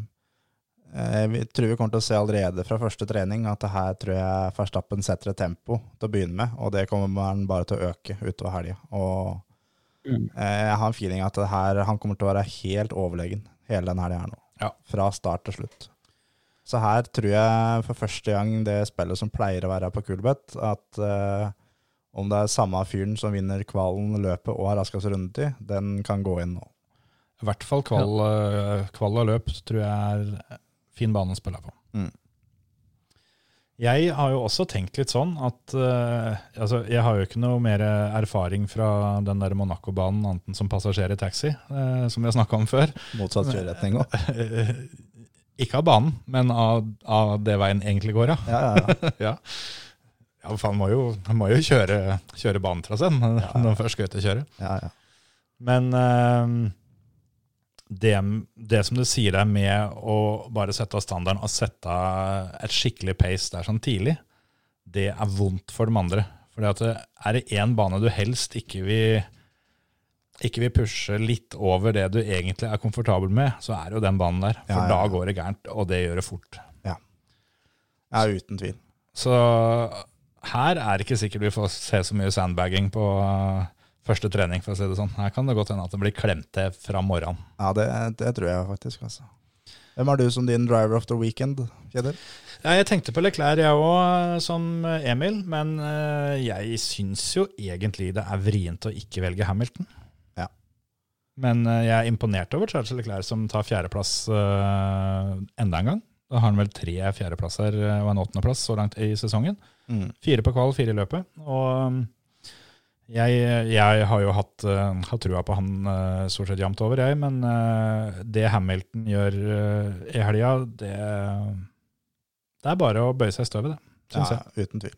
Jeg tror vi kommer til å se allerede fra første trening at det her tror jeg Verstappen setter et tempo til å begynne med, og det kommer han bare til å øke utover helga. Og Mm. eh, jeg har en feeling at det her, han kommer til å være helt overlegen hele den helga her nå. Ja. Fra start til slutt. Så her tror jeg for første gang det spillet som pleier å være på Kulbeth, at uh, om det er samme fyren som vinner kvalen, løpet og har raskest rundetid, den kan gå inn nå. I hvert fall kval, ja. kval og løp tror jeg er fin bane å spille på. Mm. Jeg har jo også tenkt litt sånn at uh, altså, Jeg har jo ikke noe mer erfaring fra den der Monaco-banen annet enn som passasjer i taxi, uh, som vi har snakka om før. Motsatt kjøreretning òg. ikke av banen, men av, av det veien egentlig går ja. Ja, ja, ja. ja. ja, faen, må jo, må jo kjøre, kjøre banetraseen når man først skal ut og kjøre. ja, ja. Men eh, det, det som du sier der med å bare sette av standarden og sette av et skikkelig pace der sånn tidlig, det er vondt for de andre. For er det én bane du helst ikke vil, ikke vil pushe litt over det du egentlig er komfortabel med, så er det jo den banen der. For Ja, ja, da går det gærent, og det gjør det fort. ja, uten tvil. Så her er det ikke sikkert vi får se så mye sandbagging på første trening, for å si det sånn. Her kan det godt hende at det blir klemt til fra morgenen. Ja, det, det tror jeg faktisk. altså. Hvem har du som din driver of the weekend, Kjeder? Ja, jeg tenkte på Leclerc, jeg òg, som Emil. Men eh, jeg syns jo egentlig det er vrient å ikke velge Hamilton. Ja. Men eh, jeg er imponert over Charles Leclerc, som tar fjerdeplass uh, enda en gang. Da har han vel tre fjerdeplasser eh, og en åttendeplass så langt i sesongen. Mm. Fire på kval, fire i løpet. Og jeg, jeg har jo hatt, uh, hatt trua på han uh, stort sett jevnt over, jeg. Men uh, det Hamilton gjør i helga, det, det er bare å bøye seg i støvet, det. Syns Ja, uten tvil.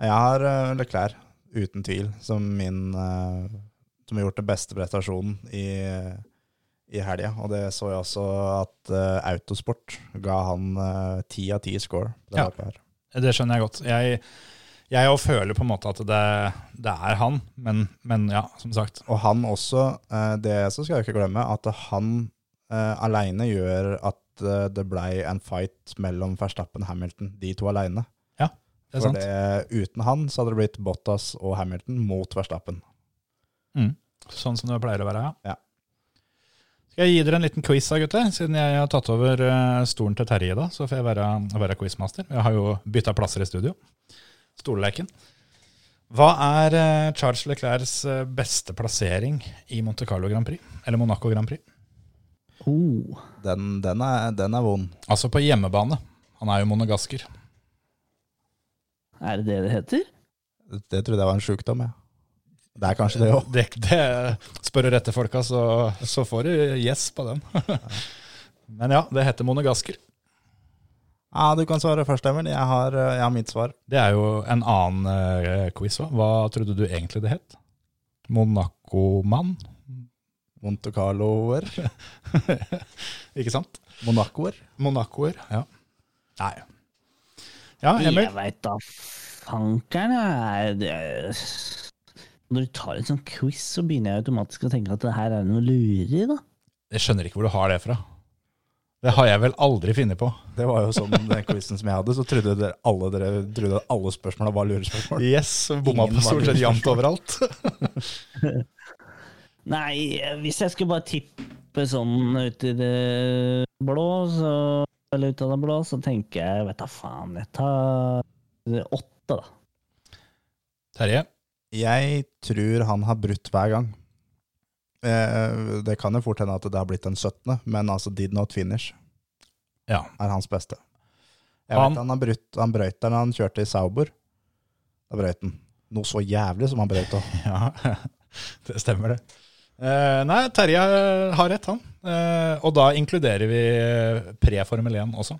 Jeg har Leclerc, uten tvil, som min Som har gjort den beste prestasjonen i, i helga. Og det så jeg også at Autosport ga han ti av ti score. Det Ja. jeg. Det skjønner jeg godt. Jeg, jeg òg føler på en måte at det, det er han, men, men ja, som sagt. Og han også, eh, det så skal jeg ikke glemme, at han uh, aleine gjør at eh, det blei en fight mellom Verstappen og Hamilton, de to aleine. Det er For sant. det, uten han så hadde det blitt Bottas og Hamilton mot Verstappen. Mm. Sånn som det pleier å være, Ja. Skal jeg gi dere en liten quiz da, gutter? Siden jeg har tatt over eh, stolen til Terje da, så får jeg være, være quizmaster. Jeg har jo bytta plasser i studio. Stoleleken. Hva er eh, Charles Leclercs eh, beste plassering i Monte Carlo Grand Prix? Eller Monaco Grand Prix? Oh, Den, den, er, den er vond. Altså på hjemmebane. Han er jo monogasker. er det det det heter? Det trodde jeg var en sjukdom, jeg. Det er kanskje det òg. Det, det spør du rette folka, så, så får du yes på den. Men ja, det heter monogasker. Ja, du kan svare først, Emil. Jeg har, eh, jeg har mitt svar. Det er jo en annen uh, quiz òg. Hva trodde du egentlig det het? Monaco Monaco-mann. Monte Carloer. Ikke sant? Monacoer. Monacoer, ja. Nei. Ja, Emil. Jeg veit da fankeren, jeg. Det- Når du tar en sånn quiz, så begynner jeg automatisk å tenke at det her er noe lureri, da. Jeg skjønner ikke hvor du har det fra. Det har jeg vel aldri funnet på. Det var jo sånn den quizen som jeg hadde, så trodde dere alle, dere trodde alle spørsmåla var lurespørsmål. Yes, bomma på stort sett jevnt overalt. Nei, hvis jeg skulle bare tippe sånn ut i det blå, så Eller ut av det blå, så tenker jeg, vet da faen, jeg tar åtte, da. Terje, Jeg tror han har brutt hver gang. Eh, det kan jo fort hende at det har blitt den 17., men altså did not finish ja. er hans beste. Jeg Han- vet han har brutt, han brøyt den da han kjørte i Sauber. Da brøyt han. Noe så jævlig som han brøyt òg. ja. Det stemmer, det. Eh, nei, Terje har rett, han. Eh, og da inkluderer vi pre-Formel 1 også.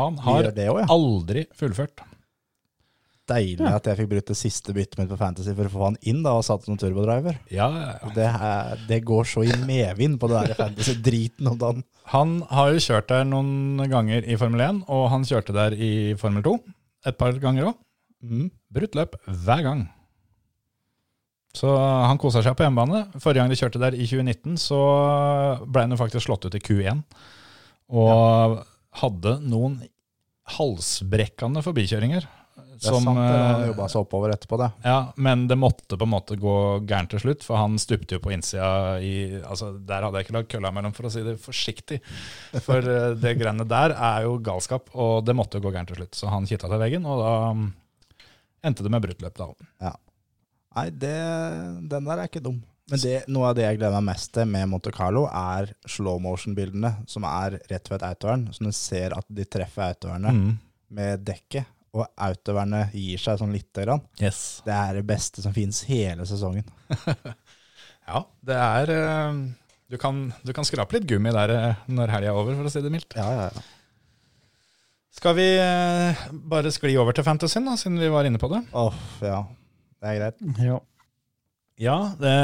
Han har også, ja. aldri fullført. Deilig at jeg fikk brukt det siste byttet mitt på Fantasy for å få han inn da og satt som turbodriver. Ja, ja, ja. Det, er, det går så i medvind på det der Fantasy-driten om dagen. Han har jo kjørt der noen ganger i Formel 1, og han kjørte der i Formel 2 et par ganger òg. Mm. Brutt løp hver gang. Så han kosa seg på hjemmebane. Forrige gang de kjørte der, i 2019, så ble han jo faktisk slått ut i Q1. Og hadde noen halsbrekkende forbikjøringer. Det er sant, det, eh, han jobba seg oppover etterpå, det. ja, men det måtte på en måte gå gærent til slutt, for han stupte jo på innsida i altså Der hadde jeg ikke lagt kølla mellom, for å si det forsiktig. For eh, det greiene der er jo galskap, og det måtte jo gå gærent til slutt. Så han kitta til veggen, og da mm, endte det med brutt løp, da. Nei, det, den der er ikke dum. Men det, noe av det jeg gleder meg mest til med Monte Carlo, er slow motion-bildene som er rett ved autoren. Så du ser at de treffer autoerne Mm. med dekket, og autoverne gir seg sånn lite grann. Yes. Det er det beste som finnes hele sesongen. Ja, det er eh, du kan, du kan skrape litt gummi der eh, når helga er over, for å si det mildt. Ja, ja, ja. Skal vi eh, bare skli over til fantasyen, da, siden vi var inne på det? Åh, ja. Det er greit. Ja. Ja, det,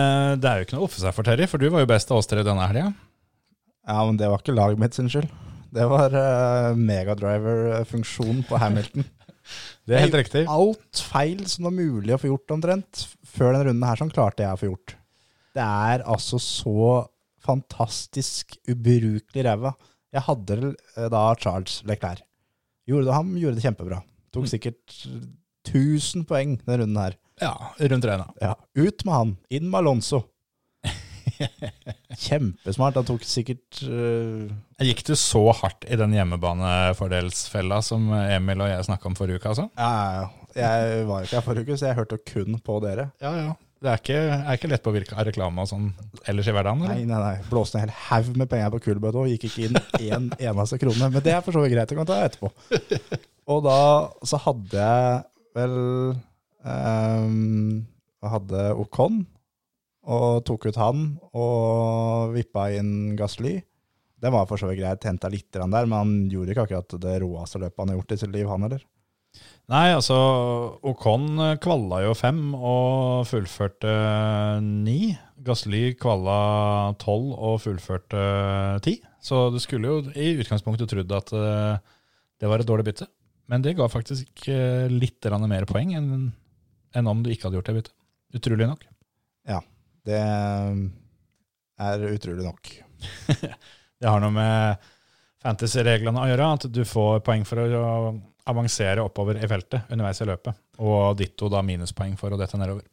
det er jo ikke noe å offe seg for, Terry, for du var jo best av oss tre denne helga. Ja, men det var ikke laget mitt sin skyld. Det var uh, megadriver-funksjonen på Hamilton. Det er helt riktig. Alt feil som var mulig å få gjort omtrent. Før denne runden her, sånn klarte jeg å få gjort. Det er altså så fantastisk ubrukelig ræva. Jeg hadde eh, da Charles Leclerc. Gjorde det, han gjorde det kjempebra. Tok sikkert 1000 poeng denne runden her. Ja, rundt regna. Ja, ut med han. Inn med Alonso. Kjempesmart. Han tok sikkert uh... Gikk du så hardt i den hjemmebanefordelsfella som Emil og jeg snakka om forrige uke, altså? Ja. Jeg var ikke her forrige uke, så jeg hørte kun på dere. Ja, ja. Det er ikke, er ikke lett påvirka av reklame og sånn ellers i hverdagen? Eller? nei, nei. Blåste en hel haug med penger på Kulbøt og gikk ikke inn en eneste krone. Men det er for så vidt greit, det kan ta etterpå. Og da så hadde jeg vel um, Jeg hadde Ocon, og tok ut han og vippa inn Gasly. Det var for så vidt greit, tenta litt der, men han gjorde ikke akkurat det råeste løpet han har gjort i sitt liv, han heller. Nei, altså Ocon kvalla jo fem og fullførte ni. Gasly kvalla tolv og fullførte ti. Så du skulle jo i utgangspunktet trodd at eh, det var et dårlig bytte. Men det ga faktisk eh, litt mer poeng enn om du ikke hadde gjort det byttet. Utrolig nok. Det er utrolig nok. Det har noe med fantasy-reglene å gjøre, at du får poeng for å avansere oppover i feltet underveis i løpet. Og ditto da minuspoeng for å dette nedover.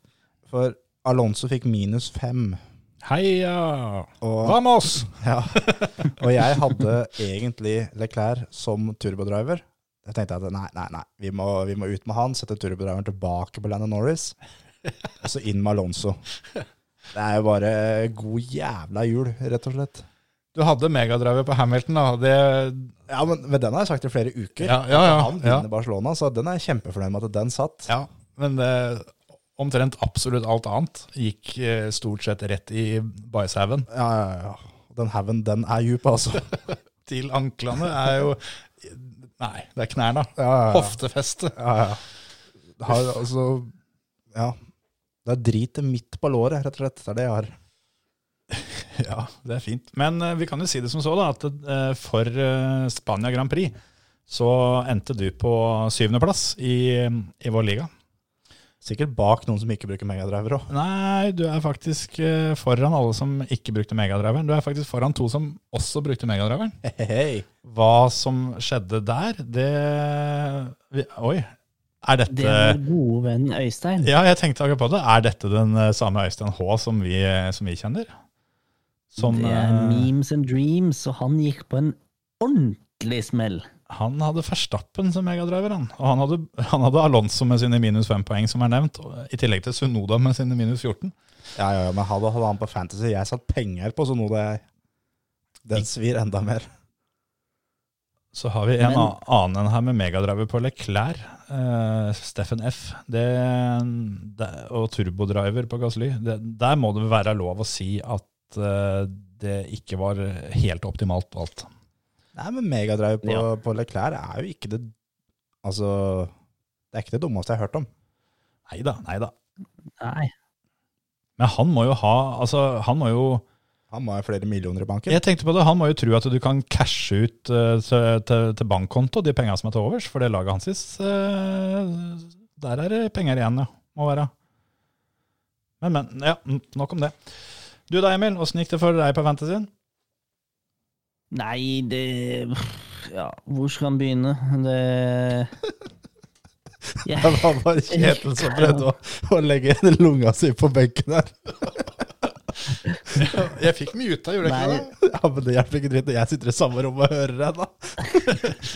For Alonso fikk minus fem. Heia! Og Vamos! Ja. og jeg hadde egentlig Leclerc som turbodriver. Jeg tenkte at nei, nei, nei, vi må, vi må ut med han, sette turbodriveren tilbake på Landon Norris, og så inn med Alonso. Det er jo bare god jævla jul, rett og slett. Du hadde megadriver på Hamilton, da. Det, Ja, men men, den har jeg sagt i flere uker. Ja, ja, ja, han vinner. Barcelona, så den er jeg kjempefornøyd med at den satt. ja, men det, omtrent absolutt alt annet gikk eh, stort sett rett i bajshaugen. Ja, ja, ja. Den haugen, den er djup, altså. Til anklene er jo Nei, det er knærne. Ja, ja, ja. Hoftefeste. Ja, ja. Har, altså, ja. Det er drit midt på låret, rett og slett. Det er det jeg har. Ja, det er fint. Men uh, vi kan jo si det som så, da, at uh, for uh, Spania Grand Prix så endte du på syvendeplass i, i vår liga. Sikkert bak noen som ikke bruker megadriver òg. Nei, du er faktisk foran alle som ikke brukte megadriveren. Du er faktisk foran to som også brukte megadriveren. Hei. Hva som skjedde der, det vi- Oi. Er dette Det er vår gode venn Øystein. Ja, jeg tenkte akkurat på det. Er dette den eh, samme Øystein H som vi, som vi kjenner? Som, det er eh, memes and dreams, og han gikk på en ordentlig smell. Han hadde Verstappen som megadriver, han. Og han hadde, han hadde Alonso med sine minus fem poeng, som er nevnt. og I tillegg til Sunoda med sine minus 14. Ja, ja, ja, men hadde, hadde han på Fantasy Jeg satt penger på, Sunoda, jeg. Den svir enda mer. Så har vi en Men- annen her med megadriver på Leclerc. Eh, Steffen F. Det, det, og turbodriver på Gasly. Det, der må det være lov å si at uh, det ikke var helt optimalt på alt. Nei, men megadrive på, Ja. på Leclerc er jo ikke det Altså Det er ikke det dummeste jeg har hørt om. Nei da, nei da. Nei. Men han må jo ha Altså, han må jo Han må ha flere millioner i banken. Jeg tenkte på det, Han må jo tro at du kan cashe ut uh, til, til, bankkonto de pengene som er til overs, for det laget hans Uh, Der er det penger igjen, ja. Må være. Men, men. Ja, nok om det. Du da, Emil. Åssen gikk det for deg på Fantasyen? Nei, det Ja, hvor skal han begynne? Det yeah. Det var bare Kjetil som prøvde å, å legge lunga si på benken her. Jeg fikk muta, gjorde jeg ikke det? Ja, men Det hjelper ikke dritt når jeg sitter i samme rom og hører deg, da.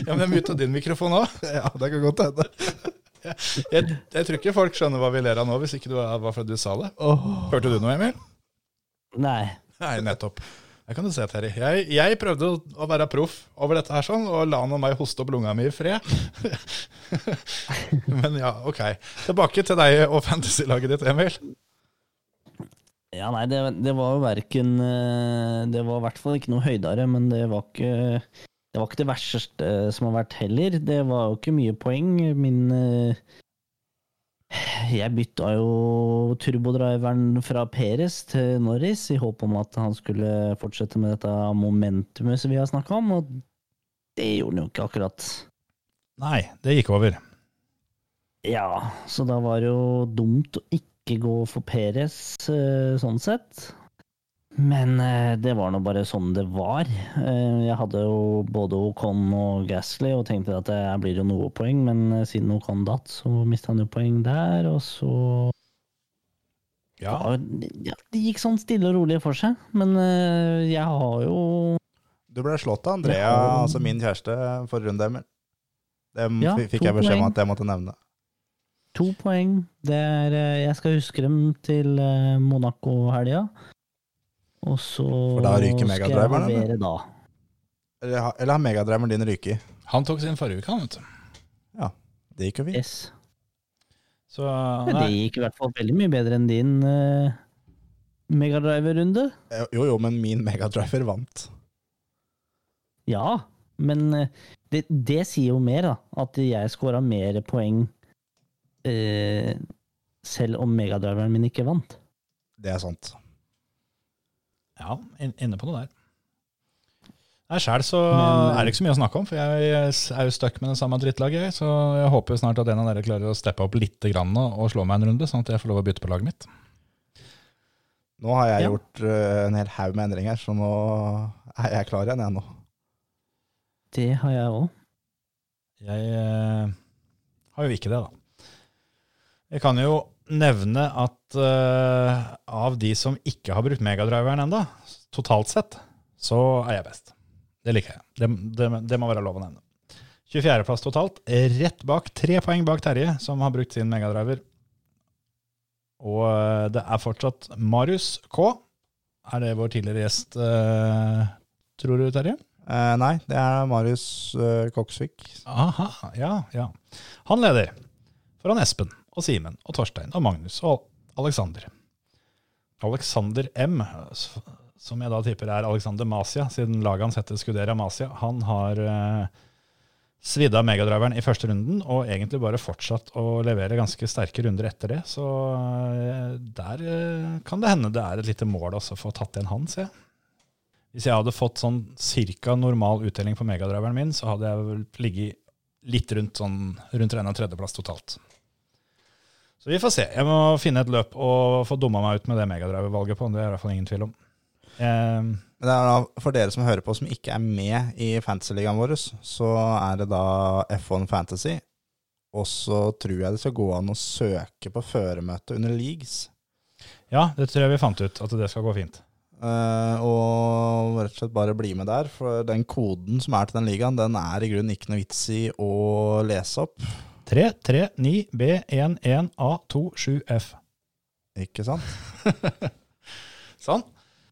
Ja, Men jeg muta din mikrofon òg. Ja, det kan godt hende. Jeg, jeg tror ikke folk skjønner hva vi ler av nå, hvis ikke det var fordi du sa det. Hørte du noe, Emil? Nei. Nei, nettopp. Det kan du se, Terje. Jeg, jeg prøvde å, å være proff over dette her sånn, og la nå meg hoste opp lunga mi i fred. Men ja, ok. Tilbake til deg og fantasy-laget ditt, Emil. Ja, nei, det, det var jo verken eh, Det var i hvert fall ikke noe høydere, men det var ikke Det var ikke det verste som har vært heller. Det var jo ikke mye poeng. Min eh, Jeg bytta jo turbodriveren fra Peres til Norris i håp om at han skulle fortsette med dette momentumet som vi har snakka om, og det gjorde han jo ikke akkurat. Nei, det gikk over. Ja, så da var det jo dumt å ikke gå for Peres, eh, sånn sett. Men eh, det var nå bare sånn det var. Eh, Jeg hadde jo både Ocon og Gasly og tenkte at det blir jo noe poeng, men siden Ocon datt, så mista han jo poeng der, og så Ja, ja, Det gikk sånn stille og rolig for seg, men jeg har jo Du ble slått av Andrea, Ja. altså min kjæreste, for runddemmer. Det Ja, fikk jeg beskjed om at jeg måtte nevne. To poeng. Det er eh, Jeg skal huske dem til eh, Monaco-helga. Og så For da ryker megadriveren, eller? da. Eller, eller har megadriveren din ryket? Han tok sin forrige uke, han, vet du. Det gikk jo fint. Yes. Så Men det gikk i hvert fall veldig mye bedre enn din uh, megadriver-runde. Jo, jo, men min megadriver vant. Ja, men det, det sier jo mer, da. At jeg scora mer poeng eh, selv om megadriveren min ikke vant. Det er sant. ja, inne på noe der. Nei, Sjæl så Men- er det ikke så mye å snakke om, for jeg er jo stuck med det samme drittlaget. Så jeg håper snart at en av dere klarer å steppe opp litt grann og og slå meg en runde, sånn at jeg får lov å bytte på laget mitt. Nå har jeg Ja. gjort eh, en hel haug med endringer, så nå er jeg klar igjen, jeg nå. Det har jeg òg. Jeg eh, har jo ikke det, da. Jeg kan jo nevne at uh, av de som ikke har brukt megadriveren enda, totalt sett, så er jeg best. Det liker jeg. Det, det, det må være lov å nevne. 24.-plass totalt, rett bak, tre poeng bak Terje, som har brukt sin megadriver. Og uh, det er fortsatt Marius K. Er det vår tidligere gjest, uh, tror du, Terje? Nei, det er Marius Koksvik. Aha, ja, ja. Han leder foran Espen og Simen og Torstein og Magnus og Alexander. Alexander M, som jeg da tipper er Alexander Masia, siden laget hans heter Scudera Masia, han har eh, svidd av megadriveren i første runden, og egentlig bare fortsatt å levere ganske sterke runder etter det. Så eh, der eh, kan det hende det er et lite mål også for å få tatt igjen han, ser jeg. Hvis jeg hadde fått sånn cirka normal utdeling på megadriveren min, så hadde jeg vel ligget litt rundt sånn rundt en og tredjeplass totalt. Så vi får se. Jeg må finne et løp og få dumma meg ut med det megadriver-valget på. Det er i hvert fall ingen tvil om. Um, Men det er da, for dere som hører på som ikke er med i fantasyligaen vår, så er det da F1 Fantasy. Og så tror jeg det skal gå an å søke på føremøte under leagues. ja, det tror jeg vi fant ut, at det skal gå fint. Uh, og rett og slett bare bli med der. For den koden som er til den ligaen, den er i grunnen ikke noe vits i å lese opp. 339B11A27F. Ikke sant? Sånn.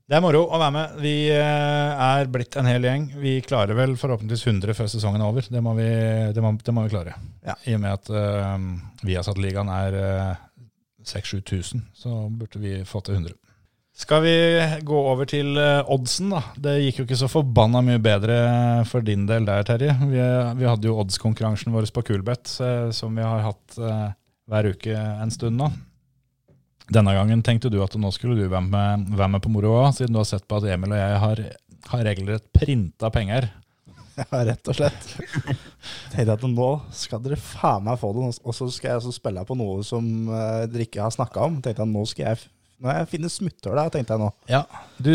Det er moro å være med. Vi eh, er blitt en hel gjeng. Vi klarer vel forhåpentligvis 100 før sesongen er over. Det må vi, det må, det må vi klare. Ja. I og med at uh, Viasat-ligaen er uh, 6000-7000, så burde vi få til 100. Skal vi gå over til eh, oddsen, da? Det gikk jo ikke så forbanna mye bedre for din del der, Terje. Vi, vi hadde jo oddskonkurransen vår på Coolbet, eh, som vi har hatt eh, hver uke en stund nå. Denne gangen tenkte du at nå skulle du være med, være med på moro siden du har sett på at Emil og jeg har, har regelrett printa penger. Ja, rett og slett. Tenkte at nå skal dere faen meg få det, og så skal jeg spille på noe som eh, dere ikke har snakka om. Tenkte jeg nå skal jeg nå har jeg finner smutthull der, tenkte jeg nå. Ja, Du,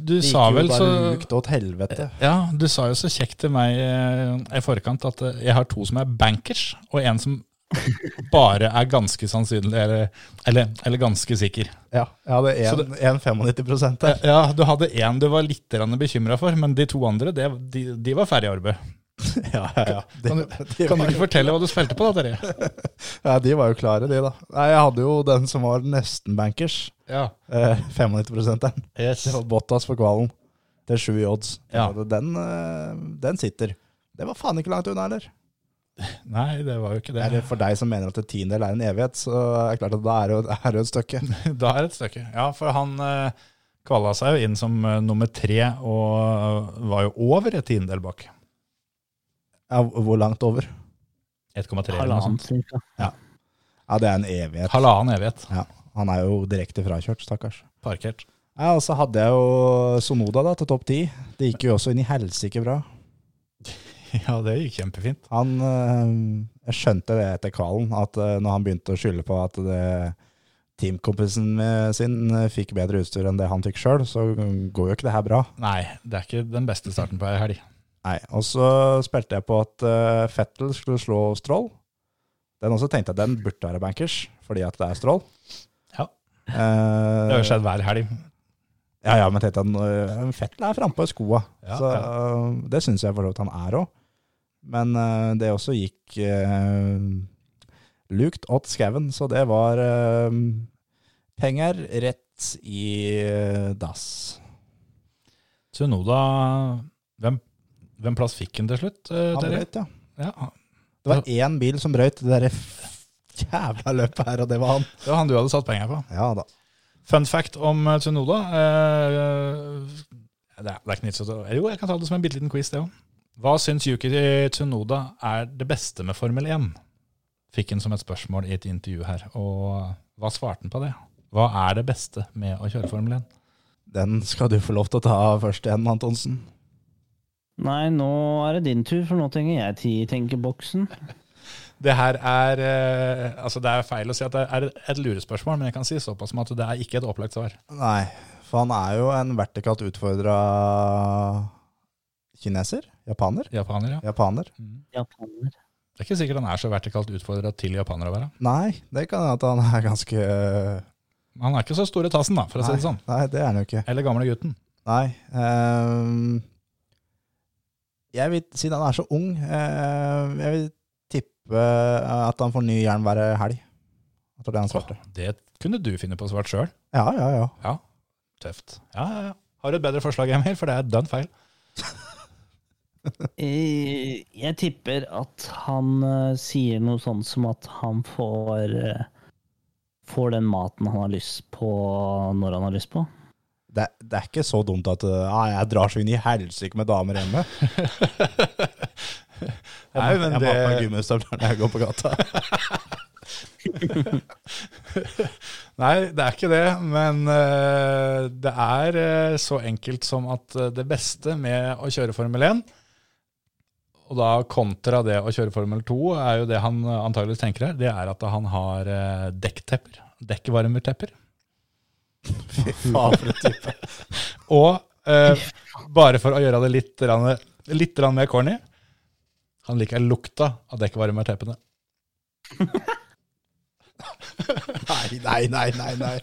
du Det sa vel så lukt åt helvete. Ja, du sa jo så kjekt til meg eh, i forkant at eh, jeg har to som er bankers, og en som bare er ganske sannsynlig, eller, eller, eller ganske sikker. Ja, jeg hadde en, en 95 der. Ja, du hadde én du var litt bekymra for, men de to andre det, de, de var ferdig arbeid. Ja, ja, ja. De, Kan, de, du, kan du ikke fortelle hva du spilte på, da, Terje? ja, de var jo klare, de, da. Nei, jeg hadde jo den som var nesten bankers. Ja. Eh, 95-prosenteren. Yes. Det var Bottas for kvalen. Til sju i odds. Ja. Den, eh, den sitter. Det var faen ikke langt unna, heller. Nei, det var jo ikke det. Eller for deg som mener at en tiendedel er en evighet, så er det klart at da er det jo, er det et stykke. Da er det et stykke. Ja, for han eh, kvala seg jo inn som eh, nummer tre, og var jo over et tiendedel bak. Ja, hvor langt over? 1,3 eller noe sånt. Ja. Ja, det er en evighet. Halvannen evighet. Ja, han er jo direkte frakjørt, stakkars. Parkert. Ja, og så hadde jeg jo Sonoda da, til topp ti. Det gikk jo også inn i helsike bra. Ja, det gikk kjempefint. Han øh, Jeg skjønte det etter kvalen, at øh, når han begynte å skylde på at det, teamkompisen sin øh, fikk bedre utstyr enn det han fikk sjøl, så går jo ikke det her bra. Nei, det er ikke den beste starten på ei helg. Nei, Og så spilte jeg på at uh, Fettel skulle slå Stroll. Den også tenkte jeg den burde være bankers, fordi at det er Stroll. Ja. Uh, Det har jo skjedd hver helg. Ja, ja, men tenkte jeg, uh, Fettel er frampå i skoa, Ja, så ja. det syns jeg for så vidt han er òg. Men det også gikk lukt åt skauen, så det var penger rett i dass. da, hvem, hvem plass fikk han til slutt? eh, Han brøyt, ja. Ja, Det var én bil som brøyt det derre jævla løpet her, og det var han. det var han du hadde satt penger på. Ja da. Fun fact om eh, Tsunoda. eh, det, er, ikke nytt Jo, jeg kan ta det som en bitte liten quiz, det òg. Hva syns Yuki Tsunoda er det beste med Formel 1? Fikk han som et spørsmål i et intervju her. Og hva svarte han på det? Hva er det beste med å kjøre Formel 1? Den skal du få lov til å ta først igjen, Antonsen. Nei, nå er det din tur, for nå trenger jeg tid i tenkeboksen. Det her er eh, Altså, det er feil å si at det er et lurespørsmål, men jeg kan si såpass som at det er ikke et opplagt svar. Nei, for han er jo en vertikalt utfordra kineser? Japaner? Japaner, ja. Japaner? Japaner. Det er ikke sikkert han er så vertikalt utfordra til japanere å være. Nei, det kan hende at han er ganske Han er ikke så stor i tassen, da, for å si det sånn. Nei, det er han jo ikke. Eller gamle gutten. Nei. ehm, jeg vil, siden han er så ung, eh, jeg vil tippe at han får ny hjelm hver helg. Jeg tror det er han svarte. Det kunne du finne på svart sjøl. Ja, ja, ja. Ja, tøft. Ja, ja, ja. Har du et bedre forslag, Emil? For det er dønn feil. Eh, Jeg tipper at han eh, sier noe sånt som at han får Får den maten han har lyst på når han har lyst på. Det, det er ikke så dumt at uh, ah, jeg drar så inn i helsike med damer hjemme. Jeg Nei, men jeg ha på meg gummistøvler når jeg går på gata. Nei, det er ikke det. Men uh, det er uh, så enkelt som at uh, det beste med å kjøre Formel 1, og da kontra det å kjøre Formel 2, er jo det han eh, antageligvis tenker her, det er at han har eh, dekktepper. Dekkvarmertepper. Fy faen, for en type. Og eh, bare for å gjøre det litt, rann- litt rann mer corny, han liker lukta av dekkvarmerteppene. Nei, nei, nei, nei. nei.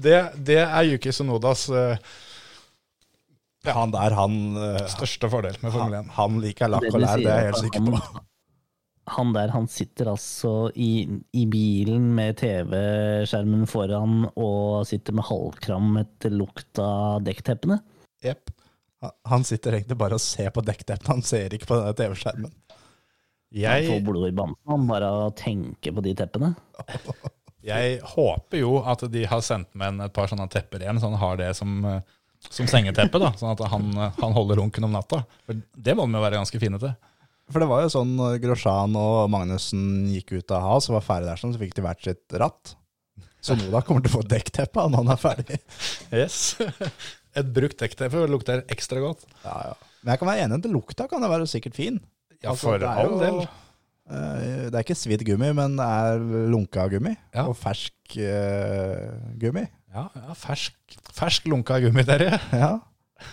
Det, det er Yuki Sonodas eh, Han der, han, eh, største fordel med Formel 1. han, han liker lakk og lær, det er jeg helt sikker på. Han- der, han sitter altså i, i bilen med TV-skjermen foran og sitter med halvkram etter lukt av dekkteppene. Jepp. Han- sitter egentlig bare og ser på dekkteppene, han ser ikke på denne TV-skjermen. Han får blod i bamsen han bare av å tenke på de teppene. jeg håper jo at de har sendt med en et par sånne tepper igjen, så han har det som, eh, som sengeteppe, da, sånn at han, han holder runken om natta. For det må de jo være ganske fine til. For det var jo sånn når Grosjean og Magnussen gikk ut av Has og var ferdig der, sånn, så fikk de hvert sitt ratt. Så Noda kommer til å få dekkteppe når han er ferdig. Yes. Et brukt dekkteppe lukter ekstra godt. Ja, ja. Men jeg kan være enig i at lukta kan være sikkert fin. Ja, Altså, for er all del. Uh, Det er ikke svidd gummi, men det er lunka gummi. Ja. Og fersk uh, gummi. Ja, ja fersk, fersk lunka gummi, Terje. Ja.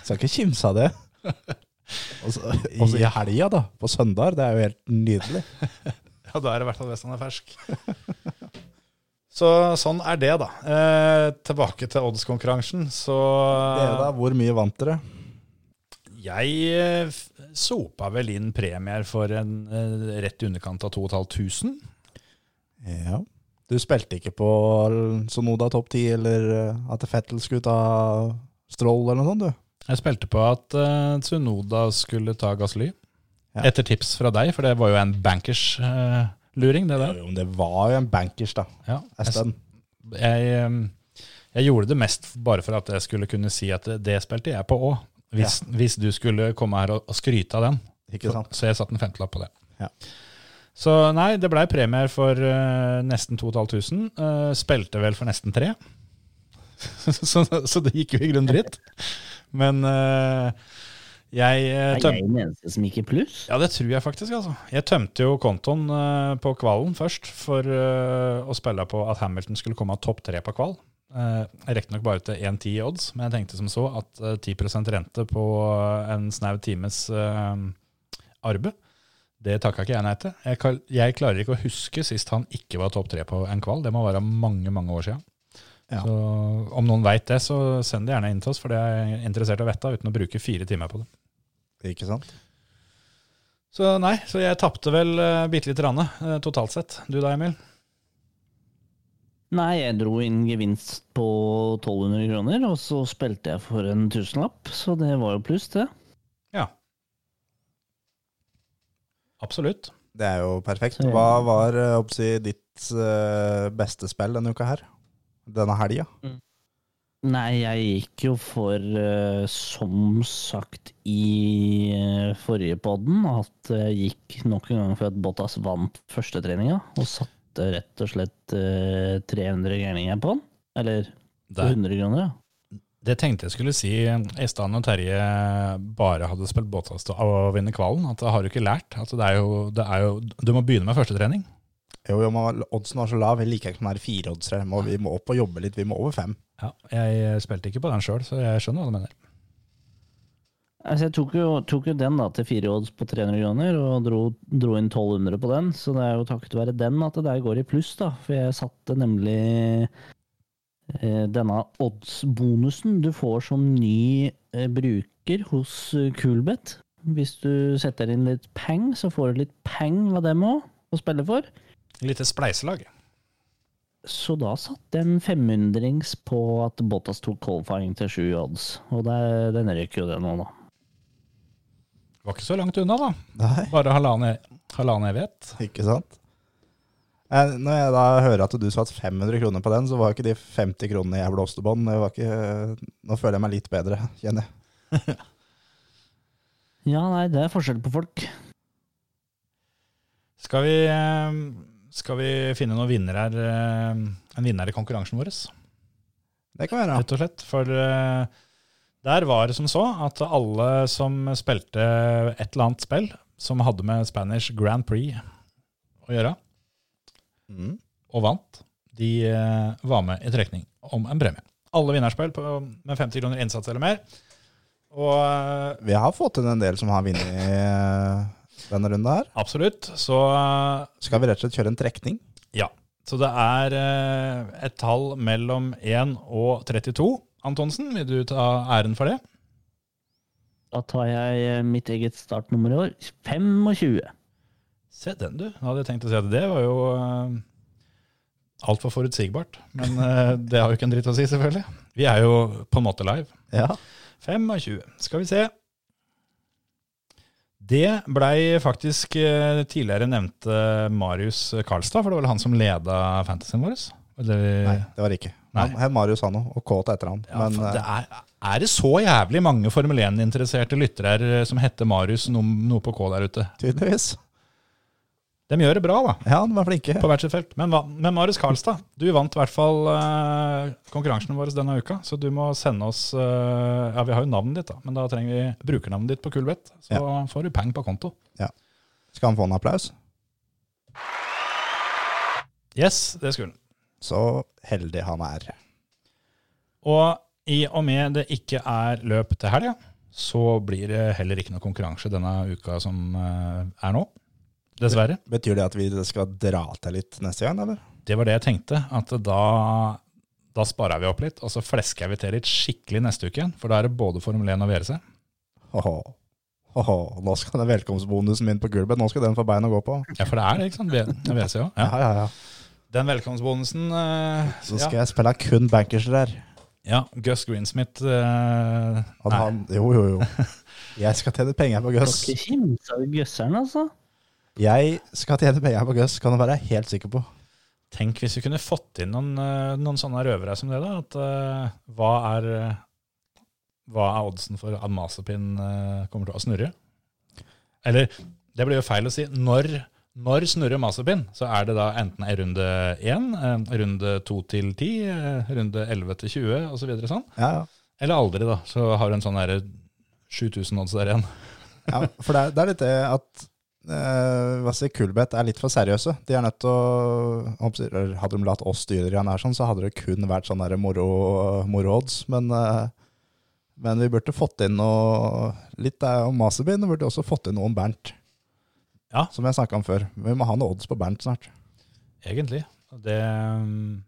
Skal ikke kimse av det. Og så i helga, da. På søndag. Det er jo helt nydelig. Ja, da er det i hvert fall hvis han er fersk. Så sånn er det, da. Eh, tilbake til oddskonkurransen. Så Dere da, hvor mye vant dere? jeg eh, sopa vel inn premier for en eh, rett i underkant av 2500. Ja. Du spilte ikke på Sonoda topp 10, eller eh, at Fettel skulle ta Stroll eller noe sånt, du? Jeg spilte på at uh, Tsunoda skulle ta Gasly. Ja. Etter tips fra deg, for det var jo en bankers-luring, det der. Jo, det var jo en bankers, da. Ja, jeg, jeg, eh, jeg gjorde det mest bare for at jeg skulle kunne si at det, spilte jeg på òg. Hvis, hvis du skulle komme her og, og skryte av den. Sant? Så jeg satte en femtelapp på det. Ja. Så nei, det blei premier for uh, nesten 2500. Uh, spilte vel for nesten tre. så, så det gikk jo i grunnen dritt. Men uh, jeg uh, Er jeg den eneste som gikk i pluss? Ja, det tror jeg faktisk. altså. Jeg tømte jo kontoen uh, på kvalen først for å spille på at Hamilton skulle komme av topp tre på kval. Uh, Riktignok bare til 1,10 i odds, men jeg tenkte som så at eh, 10 rente på en snau times arbeid, det takka ikke jeg nei til. Jeg, jeg klarer ikke å huske sist han ikke var topp tre på en kval. Det må være mange, mange år siden. Ja. Så om noen veit det, så send det gjerne inn til oss, for det er jeg interessert i å vite uten å bruke fire timer på det. Ikke sant? Så nei, så jeg tapte vel uh, bitte lite grann uh, totalt sett. Du da, Emil? Nei, jeg dro inn gevinst på 1200 kroner, og så spilte jeg for en tusenlapp, så det var jo pluss, det. Ja. Absolutt. Det er jo perfekt. Hva var eh, oppsi, ditt beste spill denne uka her? Denne helga? Nei, jeg gikk jo for, uh, som sagt i uh, forrige podden, at jeg gikk nok en gang for at Bottas vant første treninga, og satte rett og slett uh, 300 gærninger på han. Eller Der. 100 kroner, ja. Det tenkte jeg skulle si i når Terje bare hadde spilt båthast og vinne kvalen. At da har du ikke lært. At det er jo, det er jo, du må begynne med førstetrening. Jo, jo, men oddsen var så lav. Jeg liker ikke sånne her fireoddsere. Vi må opp og jobbe litt. Vi må over fem. Ja, jeg spilte ikke på den sjøl, så jeg skjønner hva du mener. Altså, jeg tok jo, tok jo den da til fire odds på 300 kroner, og dro, dro inn 1200 på den, så det er jo takket være den at det der går i pluss, da. For jeg satte nemlig eh, denne odds-bonusen du får som ny eh, bruker hos eh, Coolbet. Hvis du setter inn litt peng, så får du litt peng av dem òg, å spille for. Lite spleiselag. Så da satte jeg en 500-rings på at Bottas tok qualifying til sju odds, og det, den røyk jo det nå, da. Det Var ikke så langt unna, da. Nei, Bare halvannen, halvannen evighet. ikke sant? Eh, Når jeg da hører at du satt 500 kroner på den, så var ikke de 50 kronene jeg blåste bånd. Ikke- Nå føler jeg meg litt bedre, kjenner jeg. Ja, nei, det er forskjell på folk. Skal vi, eh, skal vi finne noen vinner her, eh, en vinner i konkurransen vår, Det kan være. rett og slett? For eh, der var det som så at alle som spilte et eller annet spill som hadde med Spanish Grand Prix å gjøre, Mm. og vant, de eh, var med i trekning om en premie. Alle vinnerspill på, med 50 kroner innsats eller mer. Og Vi har fått inn en del som har vunnet denne runden her. absolutt, så eh, Skal vi rett og slett kjøre en trekning? ja. Så det er eh, et tall mellom 1 og 32. Antonsen, vil du ta æren for det? Da tar jeg eh, mitt eget startnummer i år. 25. Se den, du. Da hadde jeg tenkt å si at det var jo uh, altfor forutsigbart. Men det har jo ikke en dritt å si, selvfølgelig. Vi er jo på en måte live. Ja. 25. Skal vi se. Det blei faktisk eh, tidligere nevnte Marius Karlstad, for det var vel han som leda fantasyen vår. Eller, Nei, det var det ikke. Han het Marius òg, og K til etter han. Ja, Men det eh, er, er det så jævlig mange Formel 1-interesserte lyttere her eh, som heter Marius noe, noe på K der ute? tydeligvis. De gjør det bra, da. Ja, de var flinke. på hvert sitt felt. Men, men Marius Karlstad, du vant i hvert fall eh, konkurransen vår denne uka. Så du må sende oss eh, Ja, vi har jo navnet ditt, da, men da trenger vi brukernavnet ditt på Kulbeth. Så får du peng på konto. Ja. Skal han få en applaus? Yes, det skulle han. Så heldig han er. Og i og med det ikke er løp til helga, så blir det heller ikke noe konkurranse denne uka som eh, er nå. Dessverre. Betyr det at vi skal dra til litt neste gang, eller? Det var det jeg tenkte, at da, da sparer vi opp litt, og så flesker vi til litt skikkelig neste uke igjen. For da er det både Formel 1 og VRC. Åhå. Nå skal den velkomstbonusen min på gulvet, nå skal den få bein å gå på. Ja, for det er det, ikke sant? VRC òg. Ja, Ja. ja, ja. Den velkomstbonusen eh, Så skal ja. jeg spille kun bankers der. ja, Gus Greensmith eh, Han, han, jo, jo, jo. Jeg skal tjene penger på Gus. Dere kimser av Gusseren, altså. Jeg skal tjene penger på Gus, kan du være helt sikker på. Tenk hvis vi kunne fått inn noen, eh, noen sånne røvere som det. da, at uh, Hva er eh, hva er oddsen for at Mazepin uh, kommer til å snurre? Eller, det blir jo feil å si. Når, når snurrer Mazepin, så er det da enten i runde 1, eh, runde 2 til 10, eh, runde 11 til 20 osv. Så sånn. Ja, ja. Eller aldri, da. Så har du en sånn 7000 odds der igjen. ja for det er, det er litt det at eh, hva sier Kulbeth er litt for seriøse. De er nødt til å Hadde de latt oss styre igjen her, sånn, så hadde det kun vært sånn der moro- moro-odds. men, eh, men vi burde fått inn noe litt eh, om og burde også fått inn noe om Bernt. Ja. Som jeg snakka om før. Vi må ha noe odds på Bernt snart. Egentlig. Det um,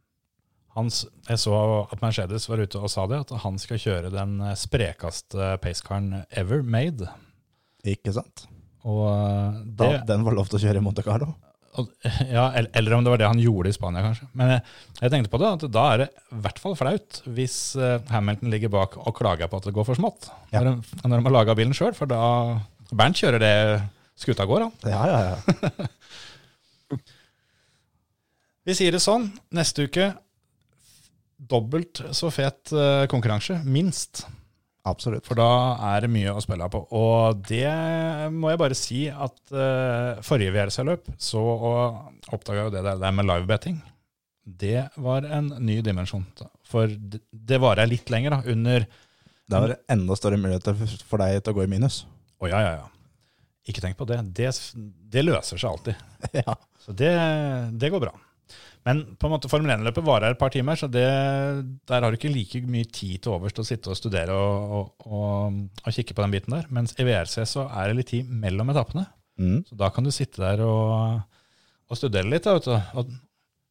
hans, Jeg så at Mercedes var ute og sa det, at han skal kjøre den eh, sprekeste pacecaren ever made. Ikke sant? Og uh, Da, det den var lov til å kjøre i Monte Carlo. ja, eller, Eller om det var det han gjorde i Spania, kanskje. Men jeg, jeg tenkte på det, at da er det i hvert fall flaut hvis eh, Hamilton ligger bak og klager på at det går for smått. Ja. Når, de, når de har laga bilen sjøl, for da Bernt kjører det skuta går, han. Ja, ja, ja. Vi sier det sånn, neste uke dobbelt så fet eh, konkurranse, minst. Absolutt. For da er det mye å spille på. Og det må jeg bare si at uh, forrige VRC-løp så oppdaga jo det der, der med livebetting. Det var en ny dimensjon. For det, det varer litt lenger, da. Under Det er enda større muligheter for deg til å gå i minus. Å ja, ja, ja. Ikke tenk på det. Det, det løser seg alltid. Ja. Så det, det går bra. Men på en måte Formel 1-løpet varer et par timer, så det, der har du ikke like mye tid til overs til å sitte og studere og, og, og, og kikke på den biten der. Mens i VRC så er det litt tid mellom etappene. Mm. Så da kan du sitte der og, studere litt. Da, og,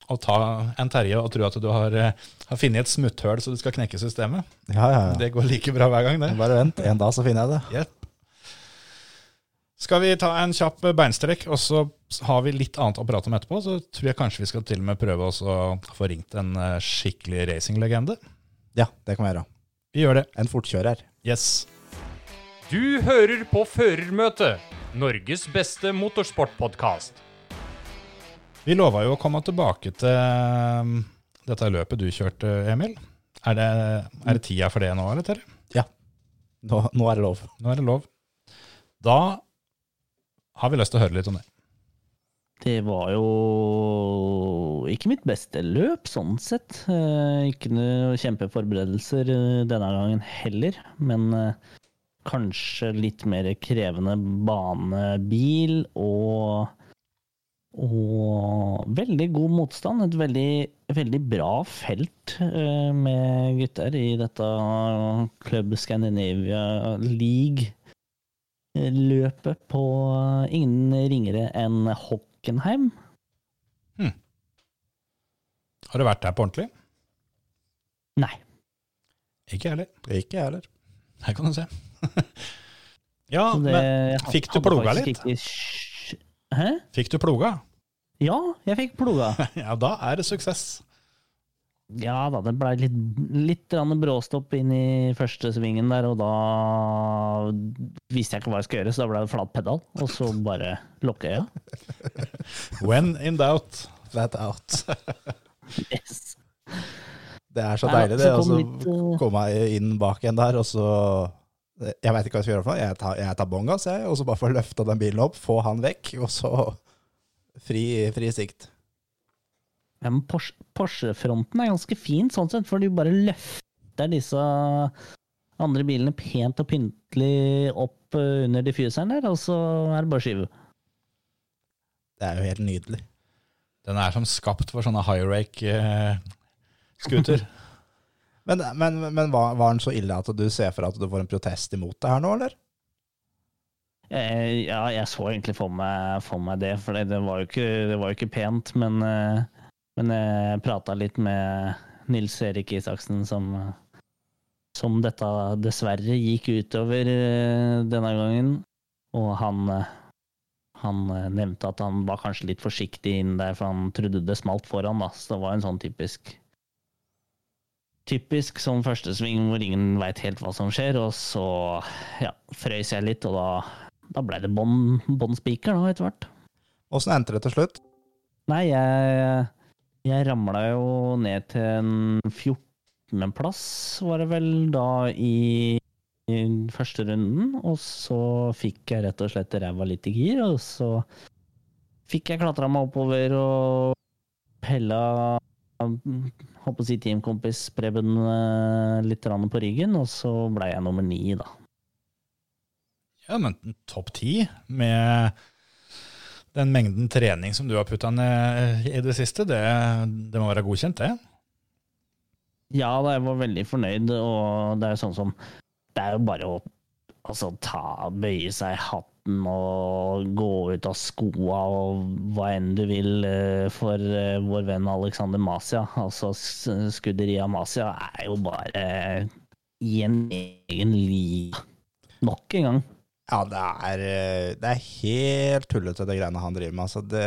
og ta en Terje og tro at du har, har funnet et smutthull så du skal knekke systemet. Ja, ja, ja. Det går like bra hver gang, det. Bare vent, en dag så finner jeg det. Jepp. Skal vi ta en kjapp beinstrekk, og så har vi litt annet å prate om etterpå. Så tror jeg kanskje vi skal til og med prøve oss å få ringt en eh, skikkelig racinglegende. Ja, det kan vi gjøre. Vi gjør det. En fortkjører. Yes. Du hører på Førermøtet, Norges beste motorsportpodkast. Vi lova jo å komme tilbake til um, dette løpet du kjørte, Emil. Er det, er det tida for det nå, eller? Terje? Nå, nå er det lov. Nå er det lov. Da har vi lyst til å høre litt om det. Det var jo ikke mitt beste løp, sånn sett. Eh, Ikke noe kjempeforberedelser eh, denne gangen heller, men eh, kanskje litt mer krevende banebil og og veldig god motstand. Et veldig, veldig bra felt med gutter i dette Club Scandinavia League-løpet på ingen ringere enn Hockenheim. Har du vært der på ordentlig? Nei. Ikke jeg heller. Ikke jeg heller. Her kan du se. ja, det- men fikk du ploga litt? ikke Hæ? fikk du ploga? Ja, jeg fikk ploga. Ja, da er det suksess. Ja da, det blei litt, litt bråstopp inn i første svingen der, og da visste jeg ikke hva jeg skulle gjøre, så da ble det flat pedal, og så bare lukke jeg. When in doubt. Flat out. Yes. Det er så deilig, det. Og å litt, eh, komme inn bak en der, og så Jeg veit ikke hva jeg skal gjøre for noe. Jeg tar, jeg tar bånn gass, jeg, og så bare få løfta den bilen opp, få han vekk, og så fri, fri sikt. Ja, men Porsche- Porsche-fronten er ganske fin sånn sett, for du bare løfter disse andre bilene pent og pyntelig opp eh, under diffuseren der, og så er det bare skyve. Det er jo helt nydelig. Den er som skapt for sånne high rake-scooter. Men, men, men var, var den så ille at du ser for deg at du får en protest imot det her nå, eller? Eh, Ja, jeg så egentlig for meg, for meg det, for det, det, var ikke, det var jo ikke pent. Men, eh, men jeg prata litt med Nils Erik Isaksen, som, som dette dessverre gikk utover eh, denne gangen. Og han, eh, han eh, nevnte at han var kanskje litt forsiktig inn der, for han trodde det smalt foran. Da. Så det var en sånn typisk Typisk som førstesving hvor ingen veit helt hva som skjer, og så ja, frøys jeg litt, og da da ble det bånn spiker etter hvert. Åssen endte det til slutt? Nei, jeg, jeg ramla jo ned til en 14.-plass, var det vel, da i, i første runden. Og så fikk jeg rett og slett ræva litt i gir, og så fikk jeg klatra meg oppover og pella Håper å si teamkompis Preben eh, litt på ryggen, og så ble jeg nummer ni, da. Ja, men topp ti med den mengden trening som du har putta ned i det siste, det, det må være godkjent, det. Ja, da, jeg var veldig fornøyd, og det er sånn som Det er jo bare å altså, ta, bøye seg i hatten og gå ut av skoa og hva enn du vil eh, for eh, vår venn Alexander Masia. Altså, s- skudderiet Masia er jo bare i en egen liv. Nok en gang. Ja, det er, eh, det er helt tullete, det greiene han driver med. Altså, det,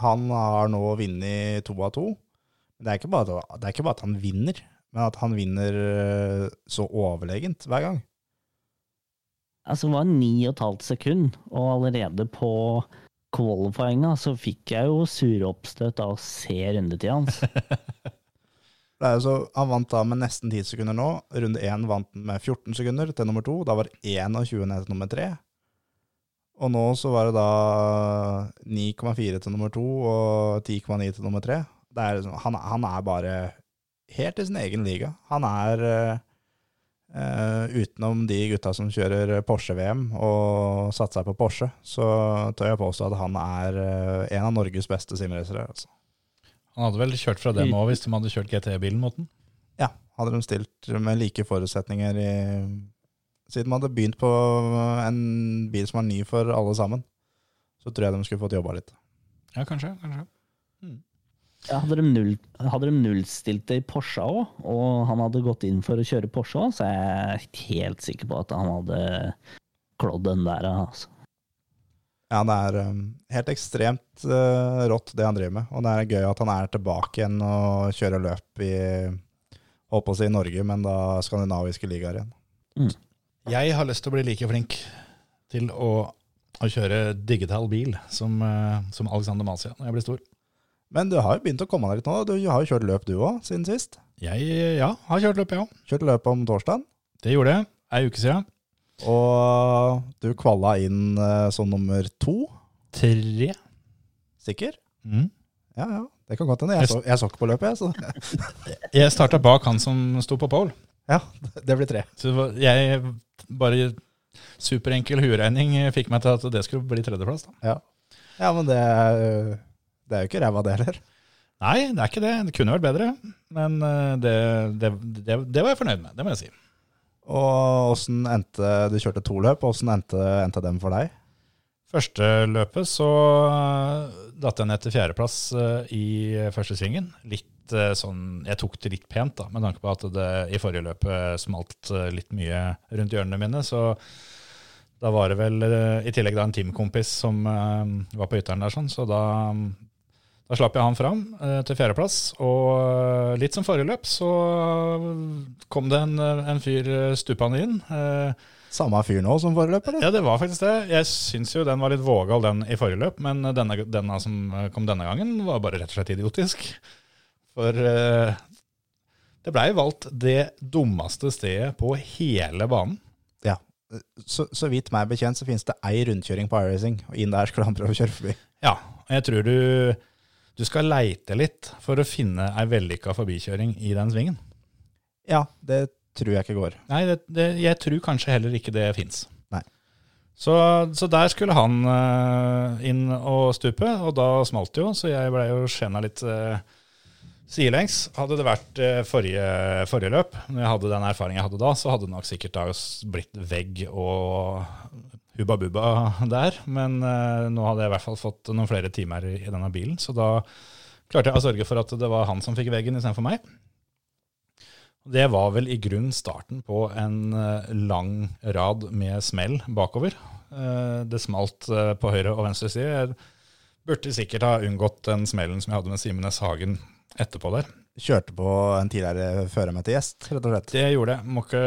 han har nå vunnet to av to. Det er, bare, det er ikke bare at han vinner, men at han vinner eh, så overlegent hver gang. Altså, det var ni og et halvt sekund, og allerede på qualifyinga så fikk jeg jo sure oppstøt av å se rundetida hans. Det er jo så, han vant da med nesten 10 sekunder nå. Runde 1 vant han med 14 sekunder til nummer 2. Da var det 21 ned til nummer 3. Og nå så var det da 9,4 til nummer 2 og 10,9 til nummer 3. Det er, liksom- han, han er bare helt i sin egen liga. Han er eh, eh, utenom de gutta som kjører Porsche-VM og satser på Porsche, så tør jeg påstå at han er eh, en av Norges beste simracere. Altså. Han hadde vel kjørt fra dem òg, hvis de hadde kjørt GT-bilen mot den. Ja, hadde de stilt med like forutsetninger i, siden de hadde begynt på en bil som var ny for alle sammen, så tror jeg de skulle fått jobba litt. Ja, kanskje. kanskje. Ja, hadde, de null, hadde de nullstilt det i Porsche òg, og han hadde gått inn for å kjøre Porsche òg, så er jeg helt sikker på at han hadde klådd den der. Altså. Ja, det er um, helt ekstremt uh, rått det han driver med, og det er gøy at han er tilbake igjen og kjører løp i holdt på å si Norge, men da skandinaviske ligaer igjen. Jeg har lyst til å bli like flink til å, å kjøre digital bil som, uh, som Alexander Masia når jeg blir stor. Men du har jo begynt å komme deg litt nå, du har jo kjørt løp du òg, siden sist. Jeg ja, har kjørt løp, jeg òg. Kjørt løp om torsdagen. Det gjorde jeg ei uke siden. Og du kvalla inn eh, som nummer to. Tre. Sikker? Mm. Ja, ja. Det kan godt hende. Jeg, så- jeg så ikke på løpet, jeg. Jeg starta bak han som sto på pole. ja, det blir tre. Så jeg bare Superenkel hueregning fikk meg til at det skulle bli tredjeplass. da. Ja, ja men det det er jo ikke ræva, det heller. Nei, det er ikke det. Det kunne vært bedre. Men eh, det, det, det, det var jeg fornøyd med, det må jeg si. Og åssen endte Du kjørte to løp, åssen endte, endte dem for deg? Første løpet så eh, datt jeg ned til fjerdeplass eh, i første svingen. Litt eh, sånn Jeg tok det litt pent, da, med tanke på at det i forrige løpet smalt eh, litt mye rundt hjørnene mine. Så da var det vel eh, i tillegg da en teamkompis som eh, var på ytteren der, sånn, så da da slapp jeg han fram eh, til fjerdeplass, og eh, litt som forrige løp så kom det en, en fyr eh, stupende inn. Eh, Samme fyr nå som forrige løp, eller? ja, det var faktisk det. Jeg syns jo den var litt vågal, den i forrige løp, men denne, denne som kom denne gangen, var bare rett og slett idiotisk. For eh, det blei valgt det dummeste stedet på hele banen. Ja. Så, så vidt meg bekjent så finnes det ei rundkjøring på iRacing, og inn der skulle han prøve å kjøre forbi. Ja, jeg tror du, du skal leite litt for å finne ei vellykka forbikjøring i den svingen. Ja, det tror jeg ikke går. Nei, det, det, jeg tror kanskje heller ikke det fins. Så, så der skulle han eh, inn og stupe, og da smalt det jo, så jeg blei jo skjena litt uh, sidelengs. Hadde det vært eh, forrige, forrige løp, når jeg hadde den erfaringen jeg hadde da, så hadde det nok sikkert da blitt vegg og hubba bubba der. Men eh, nå hadde jeg i hvert fall fått noen flere timer i, i denne bilen, så da klarte jeg å sørge for at det var han som fikk veggen istedenfor meg. Det var vel i grunn starten på en eh, lang rad med smell bakover. Eh, Det smalt på høyre og venstre side. Jeg burde sikkert ha unngått den smellen som jeg hadde med Simenes Hagen etterpå der. Kjørte på en tidligere førermøte gjest, rett og slett. Det gjorde jeg. Må ikke,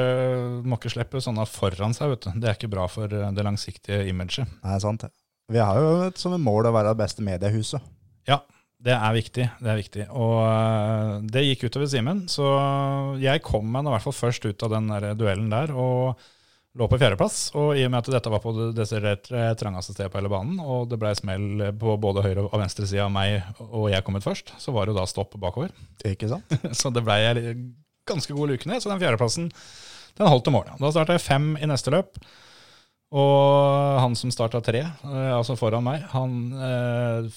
må ikke slippe sånne foran seg, vet du. Det er ikke bra for eh, det langsiktige imaget. Nei, sant. Vi har jo et- som et mål å være det beste mediehuset. Ja, det er viktig. Det er viktig. Og øh, det gikk utover Simen, så jeg kom meg nå i hvert fall først ut av den der duellen der og lå på fjerdeplass. Og i og med at dette var på det desidert eh, trangeste stedet på hele banen, og det ble smell på både høyre og venstre side av meg, og jeg kom ut først, så var det jo da stopp bakover. Ikke sant? Så det ble ganske god luke ned, så den fjerdeplassen den holdt til mål. Da starta jeg fem i neste løp. Og han som starta tre, eh, altså foran meg, han eh,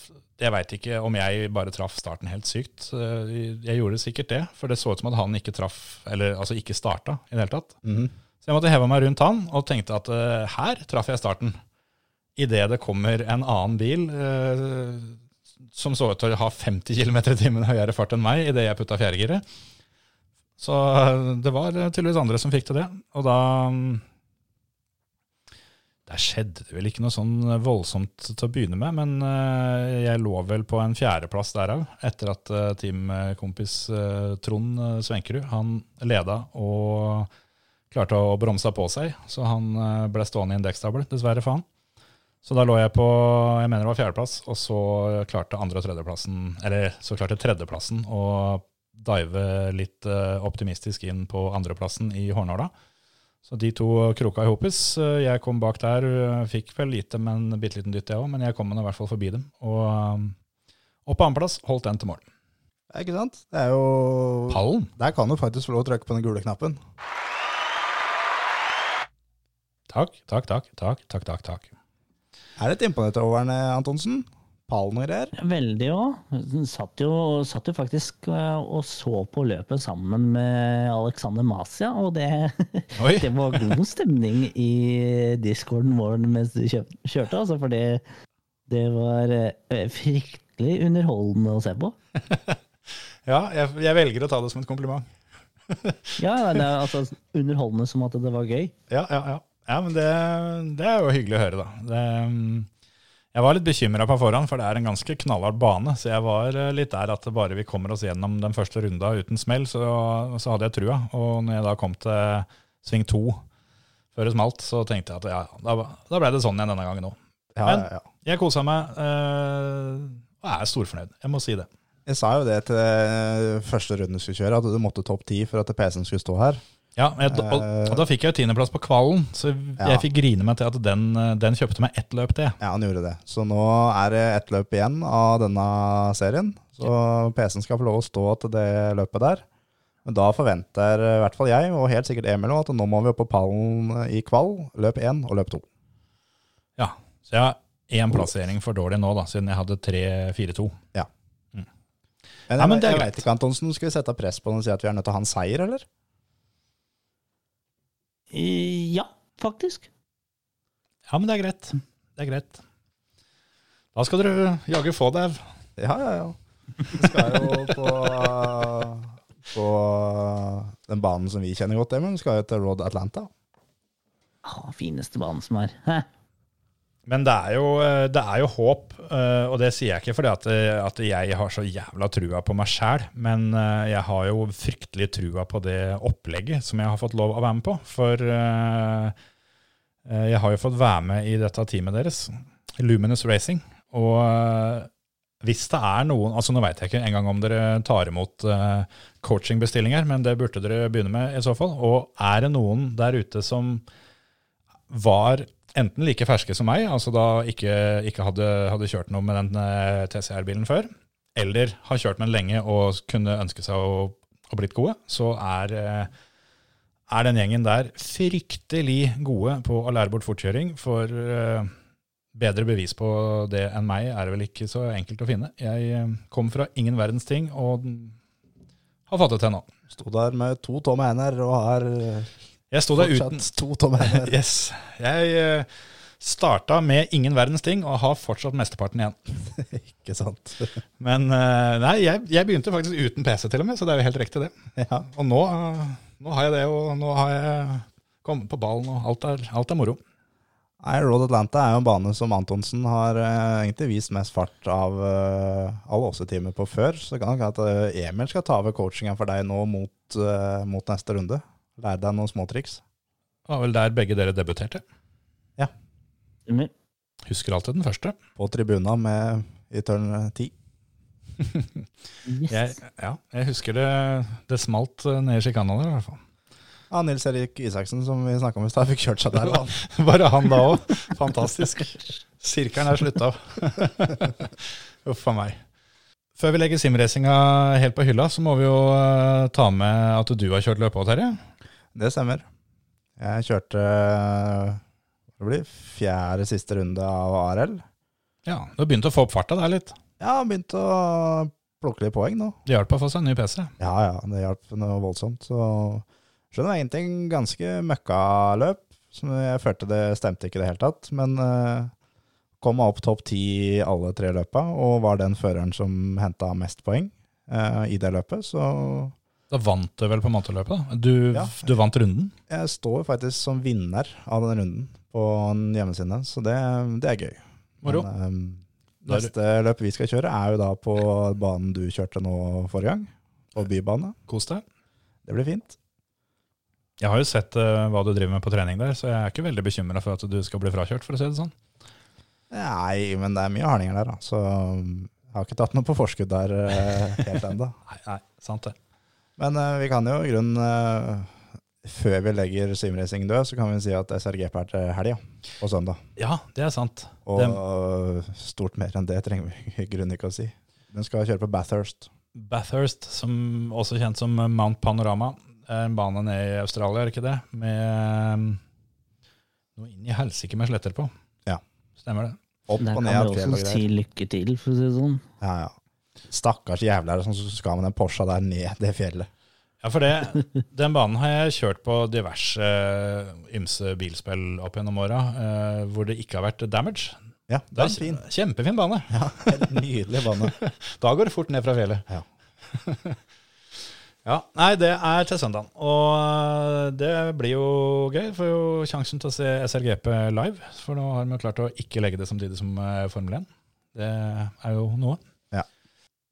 Jeg veit ikke om jeg bare traff starten helt sykt. Jeg gjorde sikkert det, for det så ut som at han ikke traff, eller altså ikke starta i det hele tatt. Mhm. Så jeg måtte heve meg rundt han og tenkte at uh, her traff jeg starten. Idet det kommer en annen bil uh, som så ut til å ha 50 km i timen høyere fart enn meg idet jeg putta fjerdegiret. Så eh, det var tydeligvis andre som fikk til det. Og da mm, Der skjedde det vel ikke noe sånn voldsomt til å begynne med, men jeg lå vel på en fjerdeplass derav, etter at teamkompis Trond Svenkerud han leda og klarte å bremse på seg, så han eh, ble stående i en dekkstabel, dessverre for han. Så da lå jeg på jeg mener det var fjerdeplass, og så klarte andre- og tredjeplassen, eller så klarte tredjeplassen å dive litt eh, optimistisk inn på andreplassen i hårnåla. Så de to kroka i hopes. Eh, Jeg kom bak der, fikk vel lite, men bitte liten dytt jeg òg, men jeg kom i hvert fall forbi dem. Og og på andreplass, holdt den til mål. Ja, Ikke sant? Det er jo Pallen? Der kan du faktisk få lov å trykke på den gule knappen. Takk, takk, takk, takk, takk, takk, takk. Er det et imponert over Antonsen? Pallen og greier. Veldig òg. Satt, jo- satt jo faktisk eh, og så på løpet sammen med Alexander Masia, og det, det var god stemning i discorden vår mens du kjørte, altså, for det, det var eh, fryktelig underholdende å se på. Ja, jeg, jeg velger å ta det som et kompliment. Ja, det er altså underholdende som at det var gøy. Ja, ja, ja. Ja men det, det er jo hyggelig å høre, da. Det, mm, jeg var litt bekymra på forhånd, for det er en ganske knallhard bane. Så jeg var eh, litt der at bare vi kommer oss gjennom den første runda uten smell, så, så hadde jeg trua. Og når jeg da kom til sving to før det smalt, så tenkte jeg at ja, da, da ble det sånn igjen denne gangen òg. Ja, Men- ja, ja. Jeg kosa meg eh, og er storfornøyd. Jeg må si det. Jeg sa jo det til eh, første runde du skulle kjøre, at du måtte topp ti for at PC-en skulle stå her. Ja, jeg, og, og da fikk jeg jo tiendeplass på kvalen, så Ja. jeg fikk grine meg til at den, eh, den kjøpte meg ett løp til. Ja, han gjorde det. Så nå er det ett løp igjen av denne serien. Så PC-en skal få lov å stå til det løpet der. Men da forventer i hvert fall jeg, og helt sikkert Emil at nå må vi opp på pallen i kvall, løp én og løp to. Ja, så jeg har én plassering for dårlig nå, da, siden jeg hadde 3-4-2. Men, Ja, men det er jeg greit. vet ikke, Antonsen, skal vi sette press på den og si at vi er nødt til å ha en seier, eller? Eh, Ja, faktisk. Ja, men det er greit. Det er greit. Da skal dere jaggu få det. Ja, ja, ja. Vi skal jo på, på den banen som vi kjenner godt, Men Vi skal jo til Road Atlanta. Ja, fineste banen som er. Hæ? Men det er jo, eh, det er jo håp, eh, og det sier jeg ikke fordi at, eh, at jeg har så jævla trua på meg sjæl, men jeg har jo fryktelig trua på det opplegget som jeg har fått lov å være med på. For jeg har jo fått være med i dette teamet deres, Luminous Racing. Og hvis det er noen altså Nå veit jeg ikke engang om dere tar imot coachingbestillinger, men det burde dere begynne med i så fall. Og er det noen der ute som var enten like ferske som meg, altså da ikke, ikke hadde, hadde kjørt noe med den eh, TCR-bilen før, eller har kjørt med den lenge og kunne ønske seg å, å blitt gode, så er, eh, er den gjengen der fryktelig gode på å lære bort fortkjøring. For eh, bedre bevis på det enn meg er det vel ikke så enkelt å finne. Jeg kom fra ingen verdens ting og har fått det nå. Sto der med to tomme hender og har Jeg sto der uten to tomme hender. Yes. Jeg eh, starta med ingen verdens ting og har fortsatt mesteparten igjen. Ikke sant? Men eh, nei, jeg, jeg begynte faktisk uten PC til og med, så det er jo helt riktig det. Ja. Og nå, eh, nå har jeg det, og nå har jeg kommet på ballen, og alt er, alt er moro. Nei, Road Atlanta er jo en bane som Antonsen har eh, egentlig vist mest fart av uh, alle Åse-teamer på før. Så kan det hende at Emil skal ta over coachingen for deg nå mot, mot neste runde. Lære deg noen småtriks. Det var vel der begge dere debuterte. Ja. Stemmer. Husker alltid den første. På tribuna med i tørn 10. Yes. Jeg, ja, jeg husker det, det smalt nede ned i sjikana der, i hvert fall. Ja, Nils Erik Isaksen som vi snakka om i stad, fikk kjørt seg der. Han. Bare han da òg. Fantastisk. Sirkelen er slutta. Uff a meg. Før vi legger simracinga helt på hylla, så må vi jo eh, ta med at du har kjørt løpet òg, Terje. Det stemmer. Jeg kjørte det blir fjerde siste runde av ARL. Ja, du har begynt å få opp farta der litt. Ja, begynte å plukke litt poeng nå. Det hjalp å få seg en ny PC. Ja, ja, det hjalp noe voldsomt. Så skjønner jeg en ganske møkkaløp, som jeg følte det stemte ikke i det hele tatt. Men eh, kom meg opp topp ti i alle tre løpa, og var den føreren som henta mest poeng eh, i det løpet. Så Da vant du vel på manteløpet? da? Du, Ja. du vant runden? jeg står faktisk som vinner av den runden på hjemmesiden, så det, det er gøy. Moro. Men, um, neste løp vi skal kjøre, er jo da på banen du kjørte nå forrige gang, på bybane. Kos deg. Det blir fint. Jeg har jo sett uh, hva du driver med på trening der, så jeg er ikke veldig bekymra for at du skal bli frakjørt, for å si det sånn. Nei, men det er mye hardinger der, da. Så um, jeg har ikke tatt noe på forskudd der uh, helt ennå. Nei, nei, sant det. Men uh, vi kan jo i grunnen uh, Før vi legger simracing død, så kan vi si at SRGP er til helga, på søndag. Ja, det er sant. Og eh, stort mer enn det trenger vi i grunnen ikke å si. Den skal kjøre på Bathurst. Bathurst, som også kjent som Mount Panorama, er en bane nede i Australia, er det ikke det? Med um, noe inn i helsike med sletter på. Ja. Stemmer det. Opp Der og ned vi av fjell også si lykke til, for å si det sånn. Ja, ja. Stakkars jævler som skal med den Porscha der ned det fjellet. Ja, for det, den banen har jeg kjørt på diverse eh, ymse bilspill opp gjennom åra, eh, hvor det ikke har vært damage. Ja, Det er fin. Kjempefin bane. Ja, helt nydelig bane. Da går det fort ned fra fjellet. Ja. ja, Nei, det er til søndagen. Og øh, det blir jo gøy. Får jo sjansen til å se SRGP live. For nå har vi jo klart å ikke legge det samtidig som eh, Formel 1. Det er jo noe.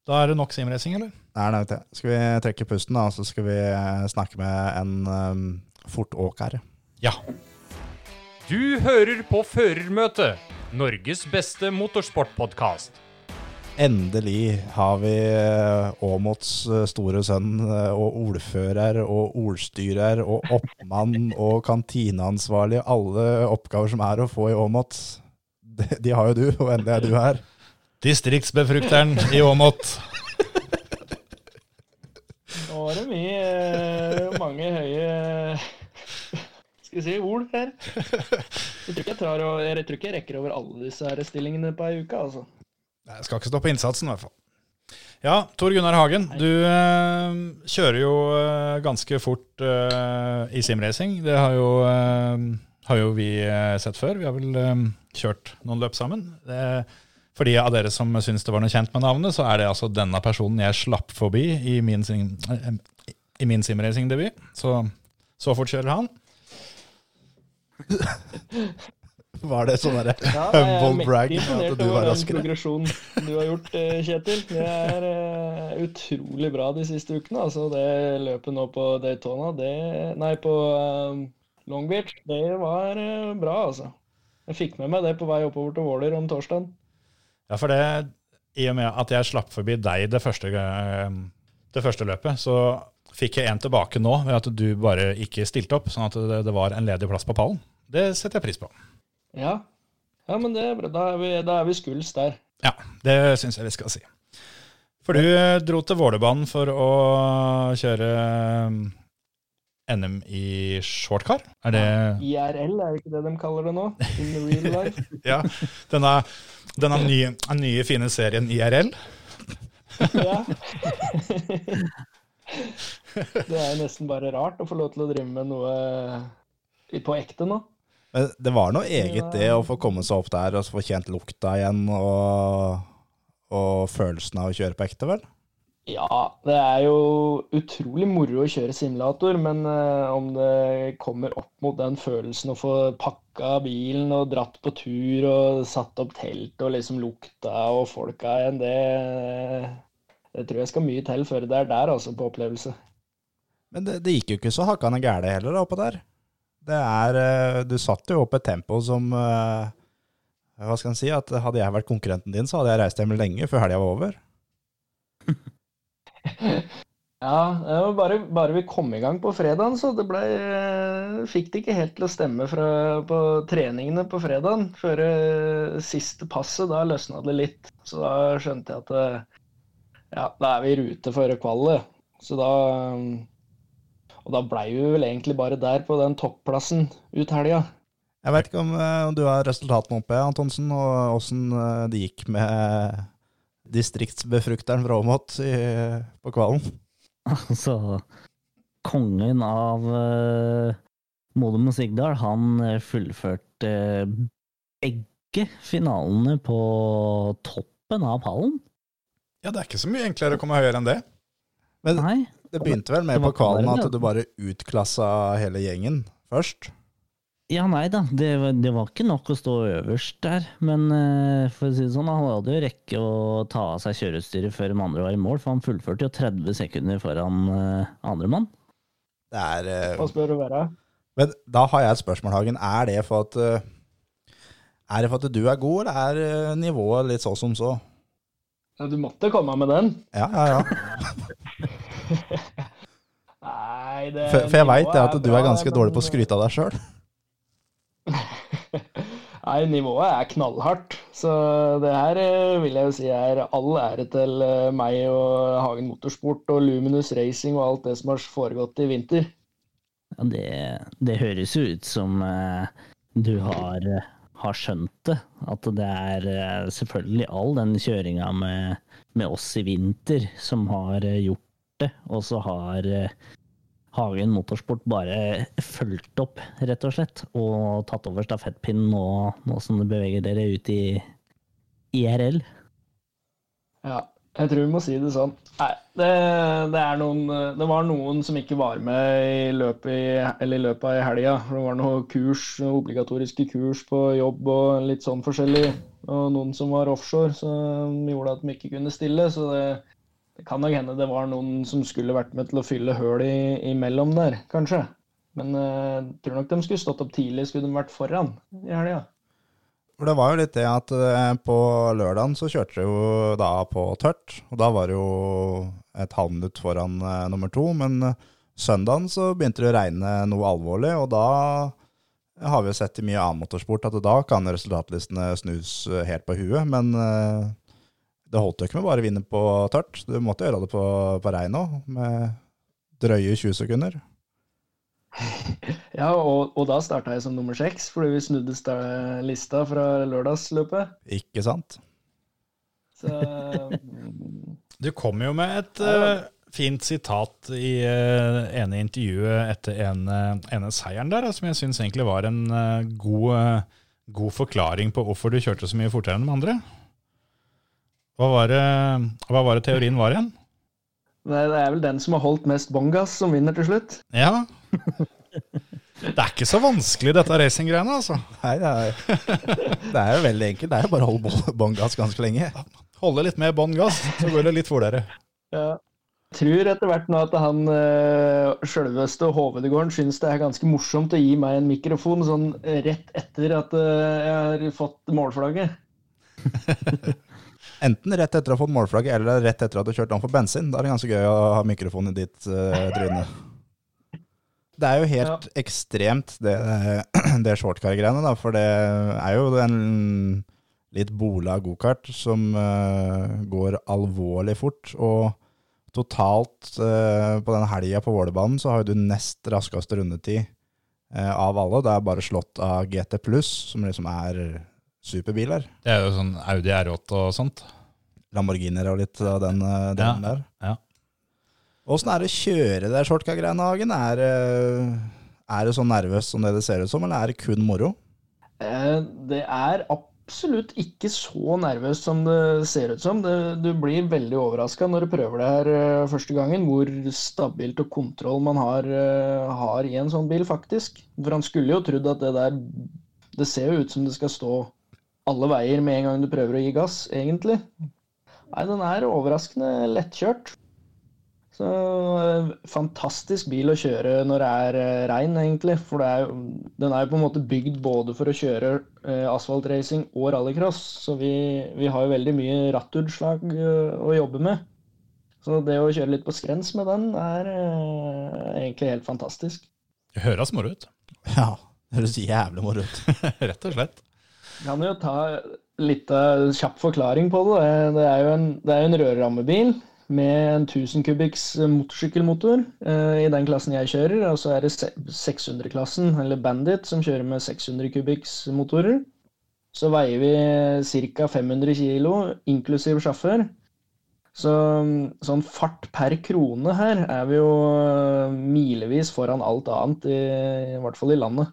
Da er det nok simracing, eller? Nei, nei, vet det. Skal vi trekke pusten, da, så skal vi eh, snakke med en um, fortåker. Ja. Du hører på Førermøtet, Norges beste motorsportpodkast. Endelig har vi eh, Åmots eh, store sønn og ordfører og ordstyrer og oppmann og kantineansvarlig. Alle oppgaver som er å få i Åmot. De har jo du, og endelig er du her. Distriktsbefrukteren i Åmot. Nå var det mye mange høye skal vi si, ord her. Jeg tror ikke jeg, tar, jeg tror ikke jeg rekker over alle disse her stillingene på ei uke. altså. Jeg skal ikke stoppe innsatsen, i hvert fall. Ja, Tor Gunnar Hagen, du eh, kjører jo eh, ganske fort eh, i simracing. Det har jo, eh, har jo vi eh, sett før. Vi har vel kjørt noen løp sammen. Det, for de av dere som syns det var noe kjent med navnet, så er det altså denne personen jeg slapp forbi i min, eh, i min simracingdebut. Så så fort kjører han. Var det sånn derre Ja, er humble brag at du var over den raskere? progresjonen du har gjort, eh, Kjetil. Det er uh, utrolig bra de siste ukene. Altså, det løpet nå på Daytona, det Nei, på uh, Long Beach, det var uh, bra, altså. Jeg fikk med meg det på vei oppover til Våler om torsdagen. Ja, for det, i og med at jeg slapp forbi deg det første, eh, det første løpet, så fikk jeg en tilbake nå ved at du bare ikke stilte opp, sånn at det, det var en ledig plass på pallen. Det setter jeg pris på. Ja. ja, men det er bra. Da er vi, da er vi skuls der. Ja, det syns jeg vi skal si. For du dro til Vålerbanen for å kjøre NM i shortcar. Er det IRL, er det ikke det de kaller det nå? In the real life. Ja, denne, denne nye, nye, fine serien IRL? Ja. Det er nesten bare rart å få lov til å drive med noe på ekte nå. Men det var noe eget det å få komme seg opp der og få kjent lukta igjen og, og følelsen av å kjøre på ekte, vel? Ja, det er jo utrolig moro å kjøre simulator, men eh, om det kommer opp mot den følelsen å få pakka bilen og dratt på tur og satt opp telt og liksom lukta og folka igjen, det, det tror jeg skal mye til før det er der, altså, på opplevelse. Men det, det gikk jo ikke så hakkande gæle heller da, oppå der. Det er, eh, du satt jo opp et tempo som eh, Hva skal en si? At hadde jeg vært konkurrenten din, så hadde jeg reist hjem lenge før helga var over. Ja, det bare, bare vi kom i gang på fredagen, så det ble, fikk det ikke helt til å stemme fra, på treningene på fredagen. Før eh, siste passet, da løsna det litt. Så da skjønte jeg at eh, ja, da er vi i rute for kvalet. Så da Og da blei vi vel egentlig bare der på den topplassen ut helga. Jeg vet ikke om, eh, om du har resultatene oppe, Antonsen, og åssen eh, det gikk med distriktsbefrukteren fra Åmot på kvalen. Altså, kongen av uh, Modum og Sigdal, han eh, fullførte eh, begge finalene på toppen av pallen. Ja, det er ikke så mye enklere å komme høyere enn det. Men Nei, det begynte vel med på kvalen at du bare utklassa hele gjengen først. Ja nei da, det, var- det var ikke nok å stå øverst der. Men eh, for å si det sånn, han hadde jo rekke å ta av seg kjøreutstyret før de andre var i mål, for han fullførte jo 30 sekunder foran uh, andremann. Det er eh, Hva spør du være? Men da har jeg et spørsmål, Hagen. Er det for at eh, Er det for at du er god, eller er eh, nivået litt så som så? Ja, du måtte komme med den. Ja, ja, ja. Nei, det For, for jeg veit at du er ganske dårlig på å skryte av deg sjøl. Nei, nivået er knallhardt. Så det her eh, vil jeg jo si er all ære til eh, meg og Hagen Motorsport og Luminous Racing og alt det som har foregått i vinter. Ja, det, det høres jo ut som eh, du har, har skjønt det. At det er selvfølgelig all den kjøringa med, med oss i vinter som har gjort det. Og så har Hagen Motorsport bare fulgt opp, rett og slett. Og tatt over stafettpinnen nå, nå som det beveger dere ut i IRL. Ja, jeg tror vi må si det sånn. Nei, det, det, noen, det var noen som ikke var med i løpet, i, i løpet av helga. Det var noen kurs, obligatoriske kurs på jobb og litt sånn forskjellig. Og noen som var offshore, som gjorde at de ikke kunne stille. Så det, det kan nok hende det var noen som skulle vært med til å fylle høl i, imellom der, kanskje. Men eh, jeg tror nok de skulle stått opp tidlig, skulle de vært foran i helga. For det var jo litt det at eh, på lørdagen så kjørte det jo da på tørt, og da var det jo et halvminutt foran eh, nummer to, men eh, søndagen så begynte det å regne noe alvorlig, og da har vi jo sett i mye annen motorsport at da kan resultatlistene snus eh, helt på huet, men eh, det holdt jo ikke med bare å vinne på tørt, du måtte gjøre det på, på regn òg, med drøye 20 sekunder. Ja, og, og da starta jeg som nummer seks, fordi vi snudde lista fra lørdagsløpet. Ikke sant? Så Du kom jo med et uh, fint sitat i uh, ene intervjuet etter ene, ene seieren der, som jeg syns egentlig var en uh, god, god forklaring på hvorfor du kjørte så mye fortere enn de andre. Hva var det, hva var det teorien var igjen? Nei, det er vel den som har holdt mest bongas, som vinner til slutt. Ja. Det er ikke så vanskelig, dette racinggreiene, altså. Nei, det er, det er jo veldig enkelt. Det er jo bare å holde båndgass ganske lenge. Holde litt mer bånn gass, så går det litt fortere. Ja. Jeg tror etter hvert nå at han uh, sjølveste Hovedegården syns det er ganske morsomt å gi meg en mikrofon sånn rett etter at eh, jeg har fått målflagget. Enten rett etter å ha fått målflagget, eller rett etter at du har kjørt om for bensin. Da er det ganske gøy å ha mikrofonen i ditt uh, tryne. Det er jo helt ekstremt, det, det shortcar-greiene, da. For det er jo en litt bola gokart som uh, går alvorlig fort. Og totalt uh, på den helga på Vålerbanen så har du nest raskeste rundetid uh, av alle. Det er bare slått av GT Pluss, som liksom er superbiler. Det er jo sånn Audi R8 og sånt. Lamborghiner og litt av den, eh, den Ja, der. ja. Åssen er det å kjøre det shortcar-greiene, Hagen? Er, eh, er det så nervøst som det det ser ut som, eller er det kun moro? Eh, Det er absolutt ikke så nervøst som det ser ut som. Det, du blir veldig overraska når du prøver det her første gangen, hvor stabilt og kontroll man har, har i en sånn bil, faktisk. For han skulle jo trodd at det der Det ser jo ut som det skal stå alle veier med en gang du prøver å gi gass, egentlig. Nei, den er overraskende lettkjørt. Så eh, fantastisk bil å kjøre når det er eh, regn, egentlig. For det er den er jo på en måte bygd både for å kjøre eh, asfaltracing og rallycross. Så vi, vi har jo veldig mye rattutslag eh, å jobbe med. Så det å kjøre litt på skrens med den er eh, egentlig helt fantastisk. Det høres moro ut. Ja, det høres jævlig moro ut. Rett og slett. Kan jo ta litt av kjapp forklaring på det. Det er jo en, det er en rørrammebil med en 1000 kubikks motorsykkelmotor eh, i den klassen jeg kjører. Og så er det 600-klassen, eller Bandit, som kjører med 600 kubikks motorer. Så veier vi ca. 500 kilo, inklusiv sjåfør. Så sånn fart per krone her er vi jo eh, milevis foran alt annet, i, i hvert fall i landet.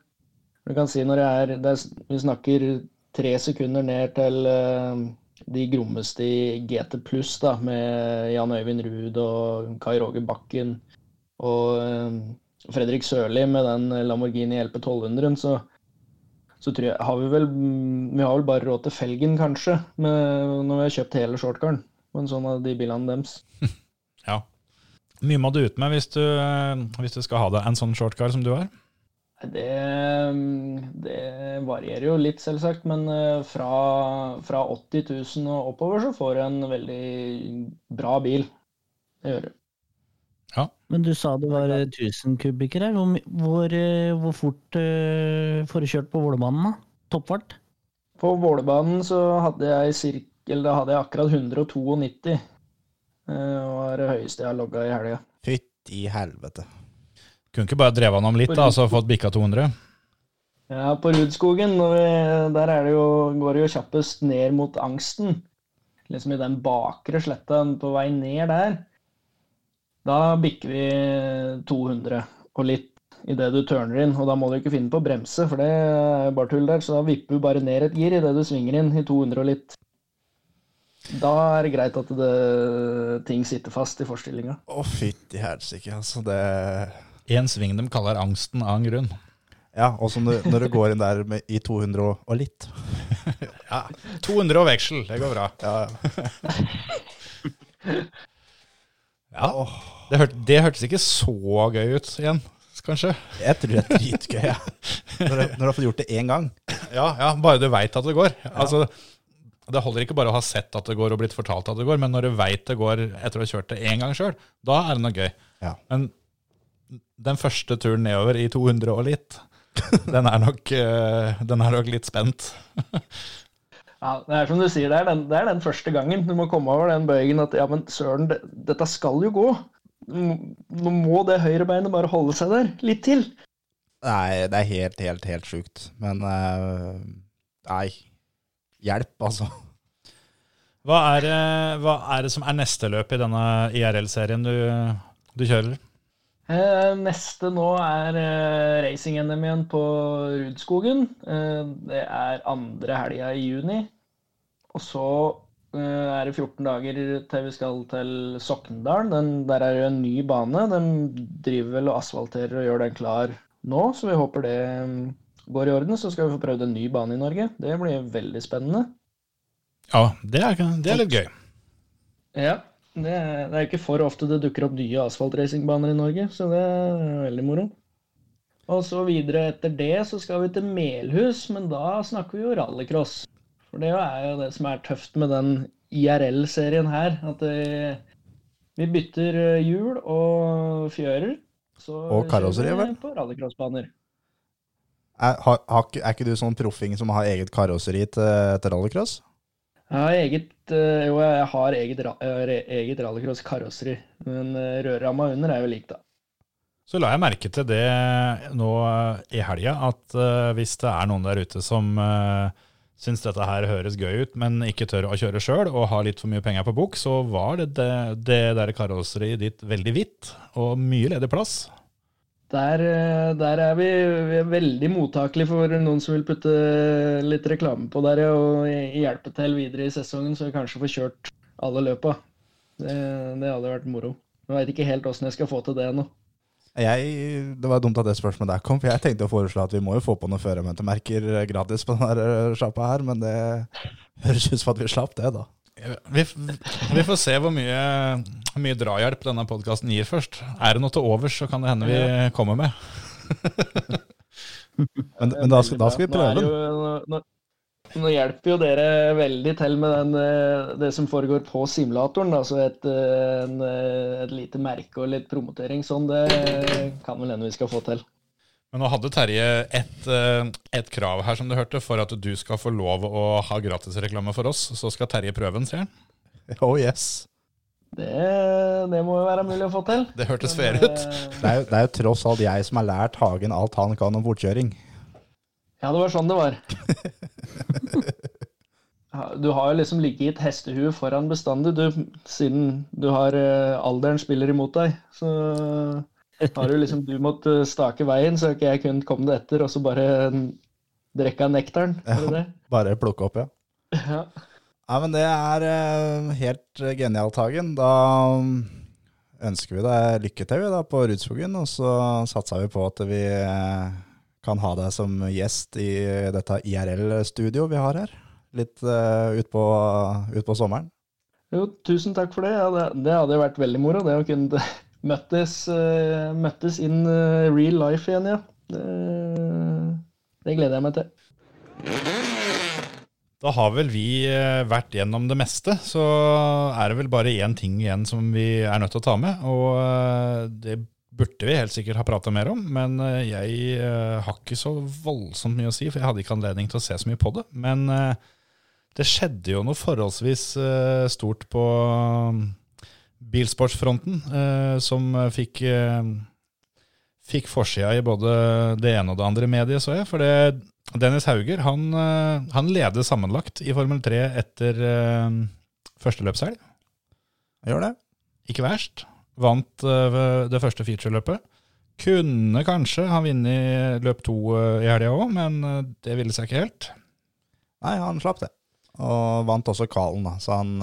Du kan si når det er, det er Vi snakker tre sekunder ned til eh, de grommeste i GT pluss, da, med Jan Øyvind Ruud og Kai Roger Bakken og eh, Fredrik Sørli med den Lamborghini LP 1200-en, så, så jeg har vi vel Vi har vel bare råd til felgen, kanskje, med, når vi har kjøpt hele shortcaren en sånn av de bilene deres. Ja. Mye må du ut med hvis du, eh, hvis du skal ha deg en sånn shortcar som du har. Det, det varierer jo litt, selvsagt, men eh, fra, fra 80 000 og oppover så får du en veldig bra bil. Det gjør du. Men du sa det var eh, 1000 kubikker her. Hvor, hvor, eh, hvor fort uh, får du kjørt på Vålerbanen, da? Toppfart? På Vålerbanen så hadde jeg, cirk, da hadde jeg akkurat 192. eh, var det høyeste jeg har logga i helga. Fytti helvete. Kunne ikke bare drevet han om litt da, så fått bikka 200? Ja, på Rudskogen, der er det jo, går det jo kjappest ned mot angsten. Liksom i den bakre sletta på vei ned der. Da bikker vi 200 og litt idet du turner inn. Og da må du ikke finne på å bremse, for det er bare tull der. Så da vipper du bare ned et gir idet du svinger inn i 200 og litt. Da er det greit at det, ting sitter fast i forstillinga. Å, fytti helsike, altså. Det En sving de kaller angsten av en grunn. Ja, og når, du går inn der med, i 200 og, og litt. Ja, 200 og veksel, det går bra. Ja, ja. Ja, det, hørte, det hørtes ikke så gøy ut igjen, kanskje. Jeg tror det er dritgøy, ja. når, du- når du har fått gjort det én gang. Ja, ja bare du veit at det går. Altså, det holder ikke bare å ha sett at det går og blitt fortalt at det går, men når du veit det går etter å ha kjørt det én gang sjøl, da er det noe gøy. Ja. Men den første turen nedover i 200 og litt, den er nok, eh, den er nok litt spent. Ja, det er som du sier, det er, den, det er den første gangen du må komme over den bøygen at ja, men søren, det, dette skal jo gå. Nå må det høyrebeinet bare holde seg der litt til. Nei, det er helt, helt, helt sjukt. Men uh, nei. Hjelp, altså. Hva er, det- hva er det som er neste løp i denne IRL-serien du, du kjører? Eh, neste nå er eh, racing-NM igjen på Rudskogen. Eh, det er andre helga i juni. Og så er det 14 dager til vi skal til Sokndalen. Den, der er det en ny bane. De driver vel og asfalterer og gjør den klar nå, så vi håper det mm, går i orden. Så skal vi få prøvd en ny bane i Norge. Det blir veldig spennende. Ja, det er, det er litt gøy. Ja, det det er ikke for ofte det dukker opp nye asfaltracingbaner i Norge, så det er veldig moro. Og så videre etter det så skal vi til Melhus, men da snakker vi jo rallycross. For det er jo det som er tøft med den IRL-serien her, at vi, vi bytter eh, hjul og fjører. Så Og karosseri, vel? På rallycrossbaner. Er, har, har, ikke- er ikke du sånn proffing som har eget karosseri til, til rallycross? Jeg har eget, eh, jo, jeg har eget, eh, eget rallycross-karosseri, men eh, rørramma under er jo lik, da. Så la jeg merke til det nå i helga, at hvis det er noen der ute som syns dette her høres gøy ut, men ikke tør å kjøre sjøl og har litt for mye penger på bok, så var det det, det der karosseriet ditt veldig hvitt og mye ledig plass. Der, eh, der er vi, vi er veldig mottakelige for noen som vil putte litt reklame på der og hjelpe til videre i sesongen, så vi kanskje får kjørt alle løpa. Det, det hadde vært moro. Jeg veit ikke helt åssen jeg skal få til det ennå. Det var dumt at det spørsmålet der kom, for jeg tenkte å foreslå at vi må jo få på noen førermøtemerker gratis på denne sjappa her, men det høres ut som at vi slapp det, da. Vi, vi får se hvor mye, hvor mye drahjelp denne podkasten gir først. Er det noe til overs, så kan det hende vi kommer med. Men, men da, skal, da skal vi prøve den. Nå, nå, nå hjelper jo dere veldig til med den, eh, det som foregår på simulatoren. Altså et, eh, en, eh, et lite merke og litt promotering. Sånn, det kan vel hende vi skal få til. Men nå hadde Terje et, eh, et krav her, som du hørte, for at du skal få lov å ha gratisreklame for oss. Så skal Terje prøve den, sier han. Oh yes. Det, det må jo være mulig å få til. Det hørtes fair ut. eh, Det er, jo, det er jo tross alt jeg som har lært Hagen alt han kan om fortkjøring. Ja, det var sånn det var. Du har jo liksom ligget i et hestehue foran bestandig, du, siden du har eh, alderen spiller imot deg. Så har du liksom du måtte stake veien, så har ikke jeg kunnet komme det etter, og så bare drikke av nektaren. Ja? Bare plukke opp, ja. Ja. Ja, men det er eh, helt eh, genialt, Hagen. Da mm, ønsker vi deg lykke til da på Rudskogen, og så satser vi på at vi eh, kan ha deg som gjest i dette IRL-studio vi har her. Litt uh, utpå ut på sommeren. Jo, tusen takk for det. Ja, det. Det hadde vært veldig moro, det å kunne møttes, eh, møttes in eh, real life igjen, ja. Det, det gleder jeg meg til. Da har vel vi eh, vært gjennom det meste, så er det vel bare én ting igjen som vi er nødt til å ta med. Og det burde vi helt sikkert ha prata mer om, men jeg har ikke så voldsomt mye å si, for jeg hadde ikke anledning til å se så mye på det. Men det skjedde jo noe forholdsvis stort på bilsportsfronten, eh, som fikk eh, Fikk forsida i både det ene og det andre mediet, så jeg. For det, Dennis Hauger han, eh, han leder sammenlagt i Formel 3 etter eh, første løpshelg. Gjør det. Ikke verst. Vant eh, det første featureløpet. Kunne kanskje ha vunnet løp to eh, i helga òg, men eh, det ville seg ikke helt. Nei, han slapp det. Og vant også Kalen, da. Så han,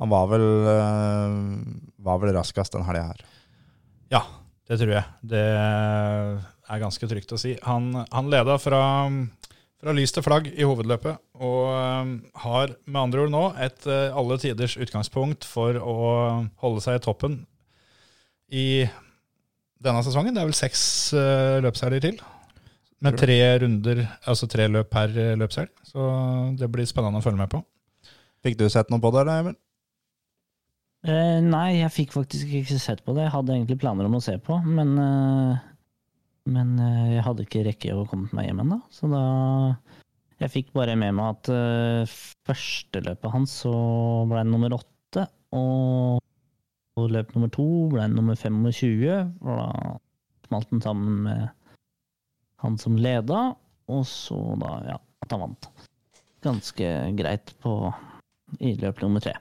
han var vel, eh, var vel raskest den helga her. Ja, det tror jeg. Det er ganske trygt å si. Han, han leda fra, fra lys til flagg i hovedløpet, og um, har med andre ord nå et uh, alle tiders utgangspunkt for å holde seg i toppen i denne sesongen. Det er vel seks løpshelger til. Med tre runder, altså tre løp per eh, løpshelg. Så det blir spennende å følge med på. Fikk du sett noe på det, Emil? Eh, nei, jeg fikk faktisk ikke sett på det. Jeg hadde egentlig planer om å se på, men uh, Men uh, jeg hadde ikke rekke å komme meg hjem ennå, så da Jeg fikk bare med meg at uh, første løpet hans så ble han nummer åtte, og, og løp nummer to ble han nummer 25, og da smalt han sammen med han som leda, og så da, ja, at han vant. Ganske greit på i løp nummer tre.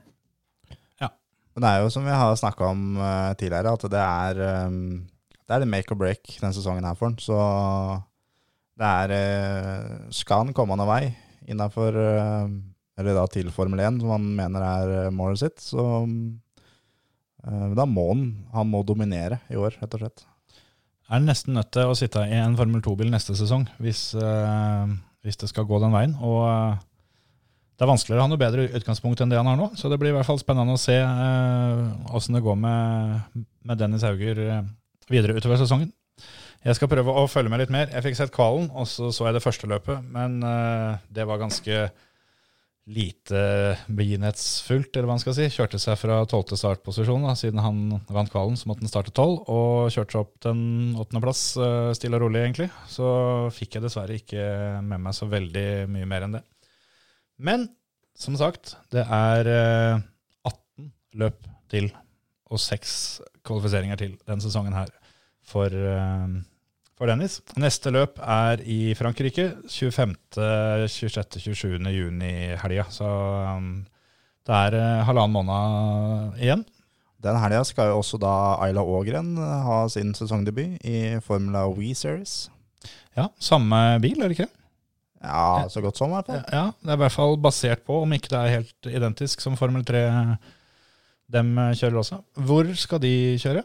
Men det er jo som vi har snakka om uh, tidligere, at det er um, Det er make or break denne sesongen her for han. Så det er uh, Skal han komme noen vei innafor Eller da til Formel 1, som han mener er eh, målet sitt, så eh, da må han Han må dominere i år, rett og slett. Er nesten nødt til å sitte i en Formel 2-bil neste sesong hvis, eh, hvis det skal gå den veien. Og eh, det er vanskeligere å ha noe bedre utgangspunkt enn det han har nå. Så det blir i hvert fall spennende å se åssen det går med, med Dennis Hauger eh, videre utover sesongen. Jeg skal prøve å følge med litt mer. Jeg fikk sett kvalen, og så så jeg det første løpet. Men eh, det var ganske lite begivenhetsfullt, eller hva man skal si. Kjørte seg fra tolvte startposisjon. da, Siden han vant kvalen, så måtte han starte tolv. Og kjørte seg opp til en åttendeplass, eh, stille og rolig, egentlig. Så fikk jeg dessverre ikke med meg så veldig mye mer enn det. Men som sagt, det er eh, 18 løp til og seks kvalifiseringer til denne sesongen her for, eh, for Dennis. Neste løp er i Frankrike 25., 26., 27. juni helga. Så um, det er eh, halvannen måned igjen. Den helga skal jo også da Ayla Ågren ha sin sesongdebut i Formula We Series. Ja, samme bil, er det ikke? Ja, så godt som, i hvert fall. Ja, det er i hvert fall basert på, om ikke det er helt identisk som Formel 3 dem kjører også. Hvor skal de kjøre?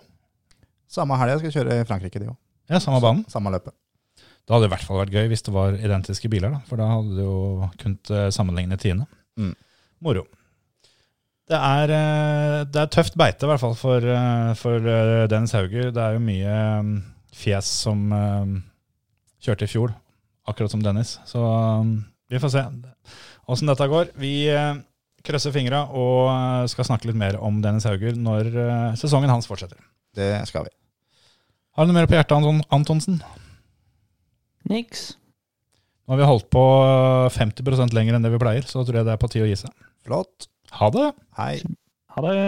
Samme helga skal kjøre i Frankrike, de òg. Ja, samme banen. Samme løpet. Det hadde i hvert fall vært gøy hvis det var identiske biler, da, for da hadde du jo kunnet eh, sammenligne tiende. Mm. Moro. Det er, eh, det er tøft beite, i hvert fall for, eh, for eh, Dennis Hauger. Det er jo mye mm, fjes som eh, kjørte i fjor, akkurat som Dennis. Så mm, vi får se åssen dette går. Vi eh, krysser fingra og eh, skal snakke litt mer om Dennis Hauger når eh, sesongen hans fortsetter. Det skal vi. Har du noe mer på hjertet, Anton Antonsen? Niks. Nå har vi holdt på 50% lenger enn det vi pleier, så tror jeg det er på tide å gi seg. Flott. Ha det! Hei. Ha det.